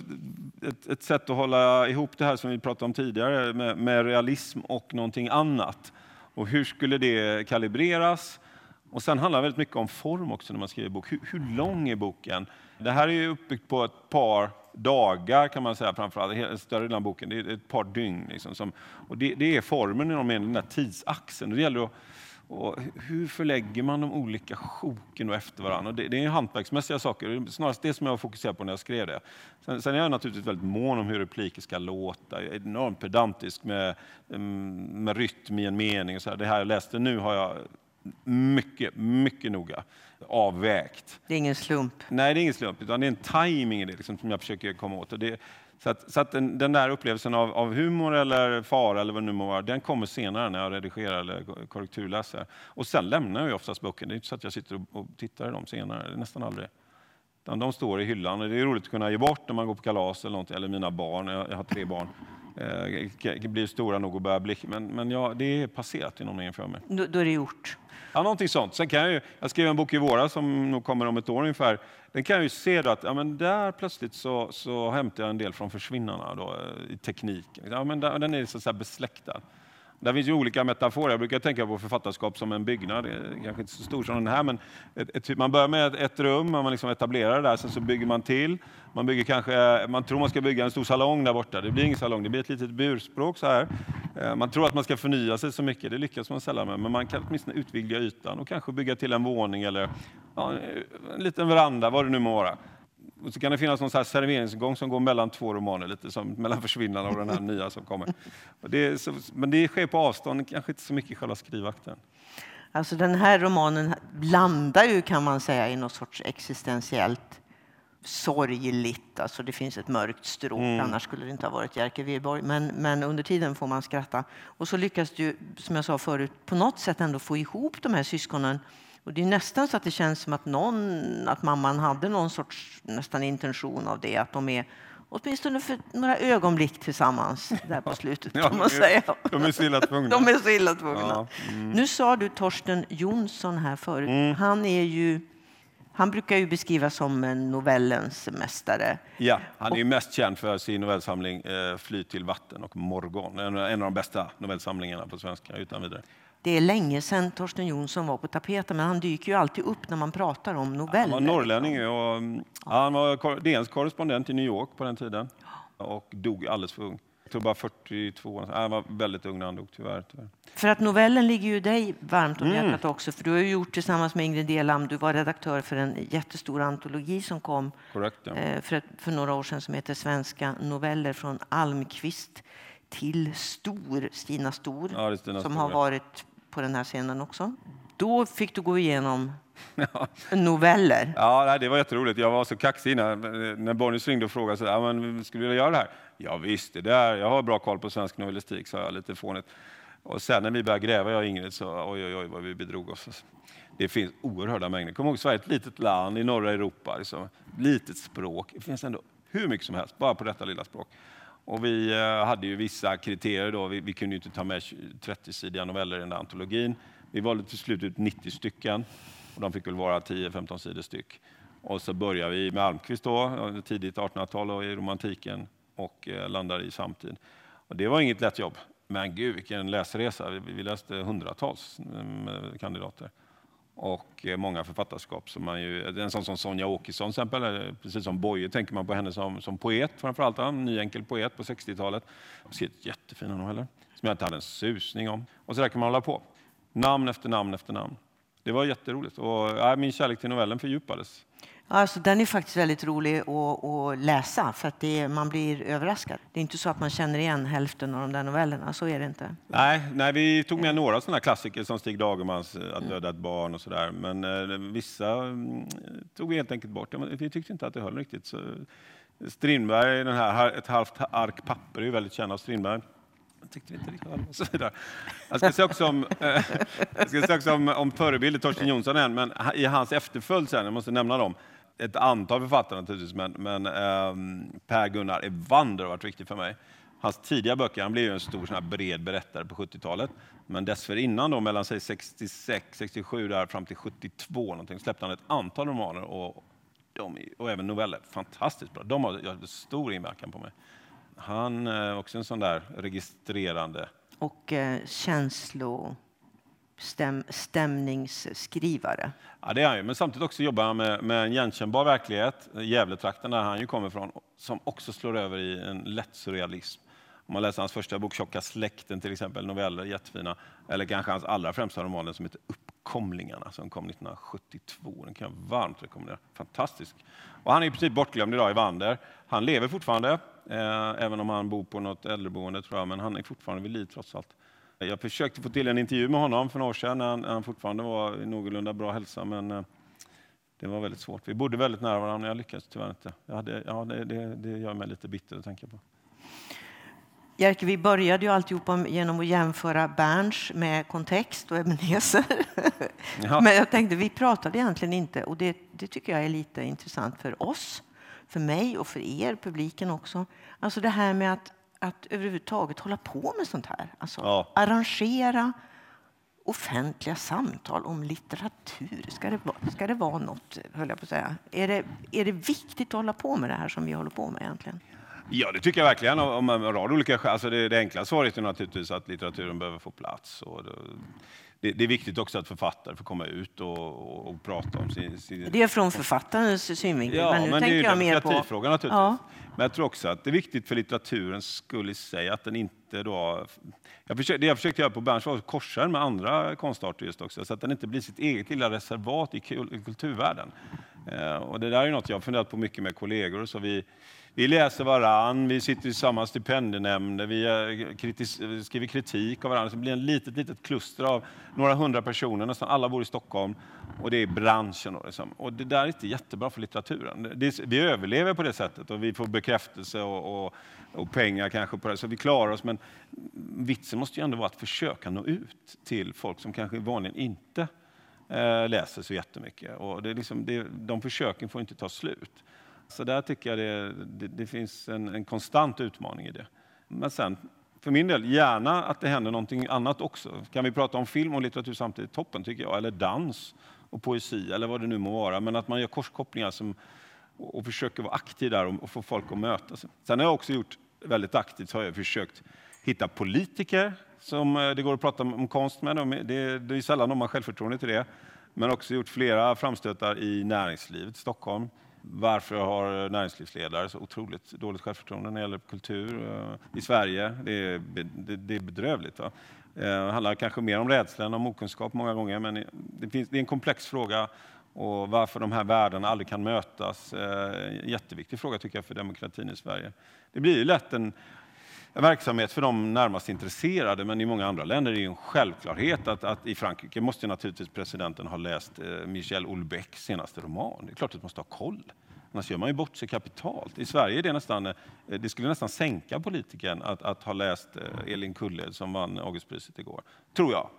ett, ett sätt att hålla ihop det här som vi pratade om tidigare med, med realism och någonting annat. Och hur skulle det kalibreras? Och sen handlar det väldigt mycket om form också när man skriver bok. Hur, hur lång är boken? Det här är ju uppbyggt på ett par dagar kan man säga framförallt, större delen av boken. Det är ett par dygn. Liksom, som, och det, det är formen i någon mening, den här tidsaxeln. Och Det gäller att, och hur förlägger man de olika sjoken efter varandra? Och det, det är hantverksmässiga saker, det är snarast det som jag fokuserar på när jag skrev det. Sen, sen är jag naturligtvis väldigt mån om hur repliker ska låta. Jag är enormt pedantisk med, mm, med rytm i en mening. Och så här. Det här jag läste nu har jag mycket, mycket noga avvägt. Det är ingen slump. Nej, det är ingen slump, utan det är en timing i det liksom, som jag försöker komma åt. Det, så att, så att den, den där upplevelsen av, av humor eller fara eller vad det nu må vara, den kommer senare när jag redigerar eller ko- korrekturläser. Och sen lämnar jag oftast böcker. Det är inte så att jag sitter och, och tittar i dem senare, nästan aldrig. Utan de står i hyllan och det är roligt att kunna ge bort när man går på kalas eller någonting, eller mina barn, jag, jag har tre barn. eh, blir stora nog att börja blicka. Men, men ja, det är passerat i någon för mig. Då, då är det gjort. Ja, någonting sånt. Sen kan jag, ju, jag skrev en bok i våras som nog kommer om ett år ungefär. Den kan jag ju se då att ja, men där plötsligt så, så hämtar jag en del från Försvinnarna då, i tekniken. Ja, men där, den är så, så besläktad. Det finns ju olika metaforer. Jag brukar tänka på författarskap som en byggnad. Kanske inte så stor som den här, men ett, ett, typ, man börjar med ett rum, man liksom etablerar det där, sen så bygger man till. Man, bygger kanske, man tror man ska bygga en stor salong där borta. Det blir ingen salong, det blir ett litet burspråk så här. Eh, man tror att man ska förnya sig så mycket, det lyckas man sällan med. Men man kan åtminstone utvidga ytan och kanske bygga till en våning eller ja, en liten veranda, vad det nu må vara. Och så kan det finnas någon så serveringsgång som går mellan två romaner, lite som mellan Försvinnarna och den här nya som kommer. Det så, men det sker på avstånd, kanske inte så mycket i själva skrivakten. Alltså den här romanen landar ju kan man säga i något sorts existentiellt sorgligt. Alltså det finns ett mörkt stråk, mm. annars skulle det inte ha varit Jerker Wirborg. Men, men under tiden får man skratta. Och så lyckas du, som jag sa förut, på något sätt ändå få ihop de här syskonen och det är nästan så att det känns som att, någon, att mamman hade någon sorts nästan intention av det, att de är åtminstone för några ögonblick tillsammans där på slutet. ja, man säga. De är så illa tvungna. De är så illa tvungna. Ja, mm. Nu sa du Torsten Jonsson här förut. Mm. Han är ju han brukar ju beskrivas som novellens mästare. Ja, han är ju mest känd för sin novellsamling eh, Fly till vatten och Morgon. En av de bästa novellsamlingarna på svenska, utan vidare. Det är länge sedan Torsten Jonsson var på tapeten, men han dyker ju alltid upp när man pratar om noveller. Han var norrlänning och mm, han var DNs korrespondent i New York på den tiden och dog alldeles för ung. Jag tror bara 42. Han var väldigt ung när han dog, tyvärr. tyvärr. För att novellen ligger ju dig varmt om mm. hjärtat också, för du har ju gjort tillsammans med Ingrid Delam, du var redaktör för en jättestor antologi som kom Correct, ja. Eh, för, för några år sedan som heter Svenska noveller från Almqvist till Stor, Stina Stor, ja, Stina som Stor, har varit på den här scenen också. Då fick du gå igenom ja. noveller. Ja, det var jätteroligt. Jag var så kaxig innan. När Bonniers ringde och frågade så där, men, skulle du vilja göra det här. Ja, visst, det där. jag har bra koll på svensk novellistik, sa jag lite fånigt. Och sen när vi började gräva, jag och Ingrid, så oj, oj, oj vad vi bedrog oss. Det finns oerhörda mängder. Kom ihåg, Sverige är ett litet land i norra Europa. Liksom. Litet språk. Det finns ändå hur mycket som helst, bara på detta lilla språk. Och vi eh, hade ju vissa kriterier. Då. Vi, vi kunde inte ta med 30-sidiga noveller i den där antologin. Vi valde till slut ut 90 stycken. Och de fick väl vara 10-15 sidor styck. Och så börjar vi med Almqvist då, eh, tidigt 1800-tal och i romantiken och eh, landar i samtid. Och det var inget lätt jobb. Men gud vilken läsresa. Vi, läste hundratals mm, kandidater och eh, många författarskap. Som man ju, en sån som Sonja Åkesson, exempel, precis som Boye tänker man på henne som, som poet framförallt. En ny enkel poet på 60-talet. Hon skrev jättefina noveller som jag inte hade en susning om. Och så där kan man hålla på. Namn efter namn efter namn. Det var jätteroligt och ja, min kärlek till novellen fördjupades. Alltså, den är faktiskt väldigt rolig att, att läsa för att det, man blir överraskad. Det är inte så att man känner igen hälften av de där novellerna, så är det inte. Nej, nej vi tog med några sådana klassiker som Stig Dagermans eh, Att döda ett barn och sådär. Men eh, vissa mm, tog vi helt enkelt bort. Vi tyckte inte att det höll riktigt. Så eh, Strindberg, den här Ett halvt ark papper är ju väldigt känd av Strindberg. Jag tyckte inte riktigt och så vidare. Jag ska säga också om, eh, jag ska säga också om, om förebilder, Torsten Jonsson än, men i hans efterföljd sen, jag måste nämna dem, ett antal författare naturligtvis, men, men eh, Per Gunnar Evander har varit viktig för mig. Hans tidiga böcker, han blev ju en stor sån bred berättare på 70-talet. Men dessförinnan, då, mellan sig 66, 67 där, fram till 72 någonting, släppte han ett antal romaner och, de, och även noveller. Fantastiskt bra. De har gjort stor inverkan på mig. Han är eh, också en sån där registrerande... Och eh, känslor stäm, stämningsskrivare. Ja, det är han ju. Men samtidigt också jobbar han med, med en igenkännbar verklighet, Gävletrakten där han ju kommer ifrån, som också slår över i en lätt surrealism. Om man läser hans första bok, Tjocka släkten, till exempel, noveller, jättefina. Eller kanske hans allra främsta roman som heter Uppkomlingarna, som kom 1972. Den kan jag varmt rekommendera. Fantastisk. Och han är i princip bortglömd idag i Vander. Han lever fortfarande, eh, även om han bor på något äldreboende, tror jag, men han är fortfarande vid liv trots allt. Jag försökte få till en intervju med honom för några år sedan när han, när han fortfarande var i någorlunda bra hälsa, men eh, det var väldigt svårt. Vi bodde väldigt nära varandra, men jag lyckades tyvärr inte. Jag hade, ja, det, det, det gör mig lite bitter att tänka på. Jerker, vi började ju alltihopa genom att jämföra Berns med kontext och Ebenezer. Ja. Men jag tänkte, vi pratade egentligen inte, och det, det tycker jag är lite intressant för oss, för mig och för er, publiken också. Alltså det här med att att överhuvudtaget hålla på med sånt här. Alltså Ja. arrangera offentliga samtal om litteratur. Ska det, vara, ska det vara något, höll jag på att säga. Är det, är det viktigt att hålla på med det här som vi håller på med egentligen? Ja, det tycker jag verkligen. Om en rad olika skäl. Alltså det, det enkla svaret är naturligtvis att litteraturen behöver få plats. Och det, det, det är viktigt också att författare får komma ut och, och, och prata om sin... sin Det är från författarens synvinkel, Ja, men nu men det är tänker jag mer på... demokratifrågan naturligtvis. Ja. Men jag tror också att det är viktigt för litteraturens skull i sig att den inte då... Jag försökte, det jag försökte göra på Berns var att korsa den med andra konstarter just också, så att den inte blir sitt eget lilla reservat i kulturvärlden. Eh, och det där är något jag har funderat på mycket med kollegor. Så vi, vi läser varann, vi sitter i samma stipendienämnder, vi kritis, skriver kritik av varandra. Så det blir ett litet, litet kluster av några hundra personer, nästan alla bor i Stockholm. Och det är branschen. Och, liksom. Och det där är inte jättebra för litteraturen. Det, vi överlever på det sättet och vi får bekräftelse och, och, och pengar kanske på det, så vi klarar oss. Men vitsen måste ju ändå vara att försöka nå ut till folk som kanske vanligen inte eh, läser så jättemycket. Och det är liksom, det, de försöken får inte ta slut. Så där tycker jag det, det, det finns en, en konstant utmaning i det. Men sen, för min del, gärna att det händer någonting annat också. Kan vi prata om film och litteratur samtidigt, toppen tycker jag. Eller dans och poesi eller vad det nu må vara. Men att man gör korskopplingar som, och, och försöker vara aktiv där och, och få folk att mötas. Sen har jag också gjort väldigt aktivt, har jag försökt hitta politiker som eh, det går att prata om konst med. De är- Det, det är sällan de har självförtroende till det. Men också gjort flera framstötar i näringslivet Stockholm. Varför har näringslivsledare så otroligt dåligt självförtroende när det gäller kultur eh, i Sverige? Det är, det, det är bedrövligt. Va? Eh, det handlar kanske mer om rädsla än om okunskap många gånger, men det, finns, det är en komplex fråga. Och varför de här värdena aldrig kan mötas, en jätteviktig fråga tycker jag för demokratin i Sverige. Det blir ju lätt en, en verksamhet för de närmast intresserade, men i många andra länder är det en självklarhet att, att i Frankrike måste naturligtvis presidenten ha läst eh, Michel Houellebecqs senaste roman. Det är klart att man måste ha koll. Annars gör man ju bort sig kapitalt. I Sverige är det nästan, eh, det skulle nästan sänka politikern att, att ha läst eh, Elin Kulle som vann Augustpriset igår, tror jag.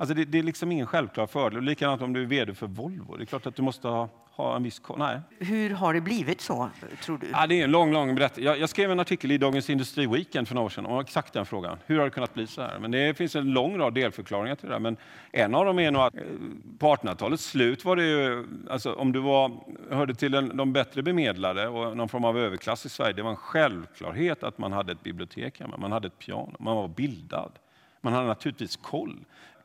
Alltså det, det är liksom ingen självklar fördel. Och Likadant om du är vd för Volvo. Det är klart att du måste ha, ha en viss koll. Nej, Hur har det blivit så, tror du? Ja, det är en lång, lång berättelse. Jag, jag skrev en artikel i Dagens Industri Weekend för några år sedan om exakt den frågan. Hur har det kunnat bli så här? Men det finns en lång rad delförklaringar till det där. Men en av dem är nog att eh, på 1800-talets slut var det ju, alltså om du var, hörde till den, de bättre bemedlade och någon form av överklass i Sverige, det var en självklarhet att man hade ett bibliotek hemma, man hade ett piano, man var bildad. Man hade naturligtvis koll.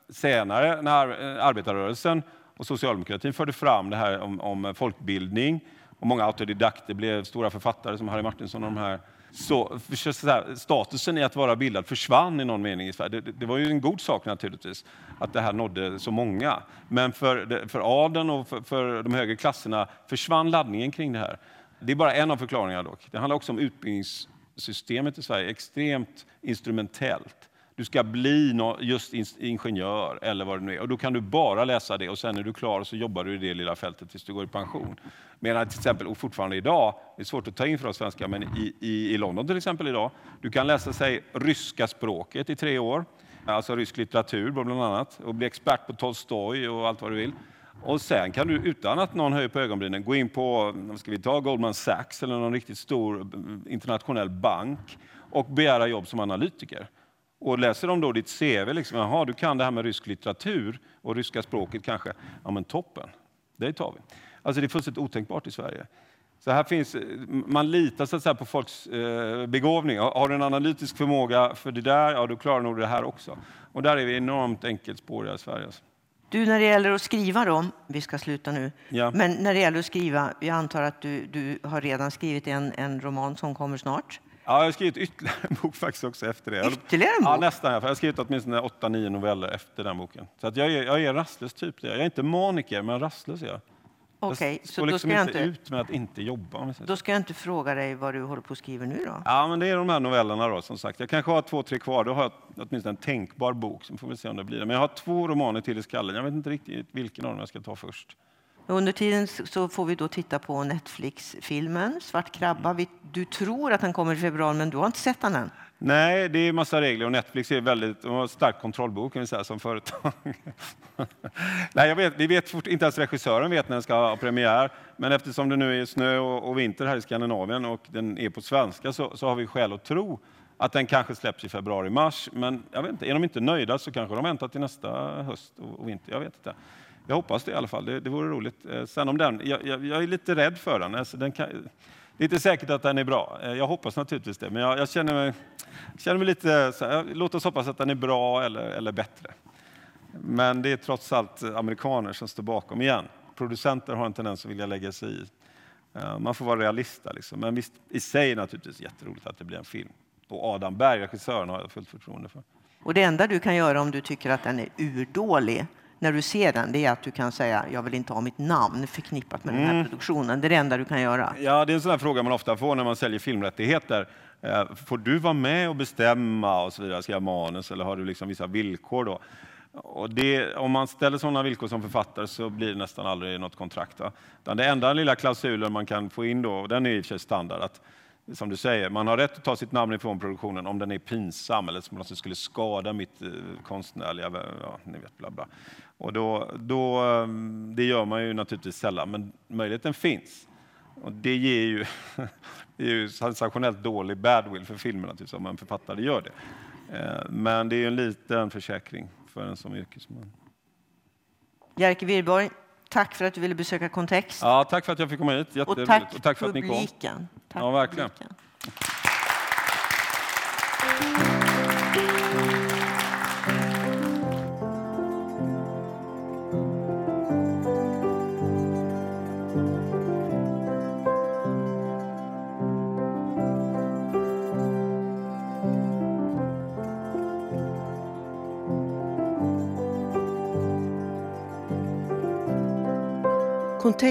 Senare när eh, arbetarrörelsen och socialdemokratin förde fram det här om, om folkbildning och många autodidakter blev stora författare som Harry Martinsson och de här. Så, så här, statusen i att vara bildad försvann i någon mening i Sverige. Det, det var ju en god sak naturligtvis att det här nådde så många. Men för, för adeln och för, för de högre klasserna försvann laddningen kring det här. Det är bara en av förklaringarna dock. Det handlar också om utbildningssystemet i Sverige, extremt instrumentellt. Du ska bli just ingenjör eller vad det nu är. Och då kan du bara läsa det och sen är du klar och så jobbar du i det lilla fältet tills du går i pension. Medan till exempel, och fortfarande idag, det är svårt att ta in för oss svenskar, men i, i, i London till exempel idag, du kan läsa sig ryska språket i tre år, alltså rysk litteratur bland annat, och bli expert på Tolstoj och allt vad du vill. Och sen kan du utan att någon höjer på ögonbrynen gå in på, ska vi ta, Goldman Sachs eller någon riktigt stor mm, internationell bank och begära jobb som analytiker. Och läser de då ditt CV, liksom, jaha, du kan det här med rysk litteratur och ryska språket kanske, ja men toppen, det tar vi. Alltså det är fullständigt otänkbart i Sverige. Så här finns, man litar så att säga, på folks eh, begåvning. Har har du en analytisk förmåga för det där, ja då klarar du nog det här också. Och där är vi enormt enkelspåriga i Sverige. alltså. Du, när det gäller att skriva då, vi ska sluta nu, Ja. men när det gäller att skriva, jag antar att du, du har redan skrivit en, en roman som kommer snart. Ja, jag har skrivit ytterligare en bok faktiskt också efter det. Ytterligare en Ja, bok? nästan. Jag har skrivit åtminstone åtta, nio noveller efter den boken. Så att jag, är, jag är rastlös typ. Jag är inte maniker, men rastlös är jag. Okej, jag så då liksom ska, jag inte ut med att inte jobba. Då ska jag inte fråga dig vad du håller på att skriva nu då. Ja, men det är de här novellerna då, som sagt. Jag kanske har två, tre kvar. Då har jag åtminstone en tänkbar bok, så får vi se om det blir det. Men jag har två romaner till i skallen. Jag vet inte riktigt vilken av dem jag ska ta först. Under tiden så får vi då titta på Netflix-filmen Svart krabba. Vi- Du tror att den kommer i februari, men du har inte sett den än. Nej, det är massa regler och Netflix är väldigt, de har en stark kontrollbok kan vi säga, som företag. Nej, jag vet, vi vet fort, inte ens regissören vet när den ska ha premiär, men eftersom det nu är snö och, och vinter här i Skandinavien och den är på svenska så, så har vi skäl att tro att den kanske släpps i februari-mars. Men jag vet inte, är de inte nöjda så kanske de väntar till nästa höst och, och vinter. Jag vet inte. Jag hoppas det i alla fall. Det, det vore roligt. Eh, sen om den, jag, jag, jag är lite rädd för den. Alltså, den kan, det är inte säkert att den är bra. Eh, jag hoppas naturligtvis det, men jag, jag känner, mig, känner mig lite... Så här, låt oss hoppas att den är bra eller, eller bättre. Men det är trots allt amerikaner som står bakom igen. Producenter har en tendens att vilja lägga sig i. Eh, man får vara realista. Liksom. Men visst, i sig är det naturligtvis jätteroligt att det blir en film. Och Adam Berg, regissören, har jag fullt förtroende för. Och det enda du kan göra om du tycker att den är urdålig när du ser den, det är att du kan säga jag vill inte ha mitt namn förknippat med mm. den här mm. produktionen. Det är det enda du kan göra. Ja, det är en sån fråga man ofta får när man säljer filmrättigheter. Eh, får du vara med och bestämma och så vidare, skriva manus eller har du liksom vissa villkor då? Och det, om man ställer sådana villkor som författare så blir det nästan aldrig något kontrakt. Va? Det enda lilla klausulen man kan få in då, och den är i och för sig standard, att som du säger, man har rätt att ta sitt namn ifrån produktionen om den är pinsam eller som skulle skada mitt eh, konstnärliga, ja, ni vet, bla bla. Och då, då, ehm, det gör man ju naturligtvis sällan, men möjligheten finns. Och det ger ju, det är ju sensationellt dålig badwill för filmen naturligtvis, om en författare gör det. Eh, men det är ju en liten försäkring för en som yrkesman. Jerker Wirborg, tack för att du ville besöka Kontext. Ja, tack för att jag fick komma hit. Och tack, och tack för publiken. att ni kom. Tack ja, verkligen. Publiken.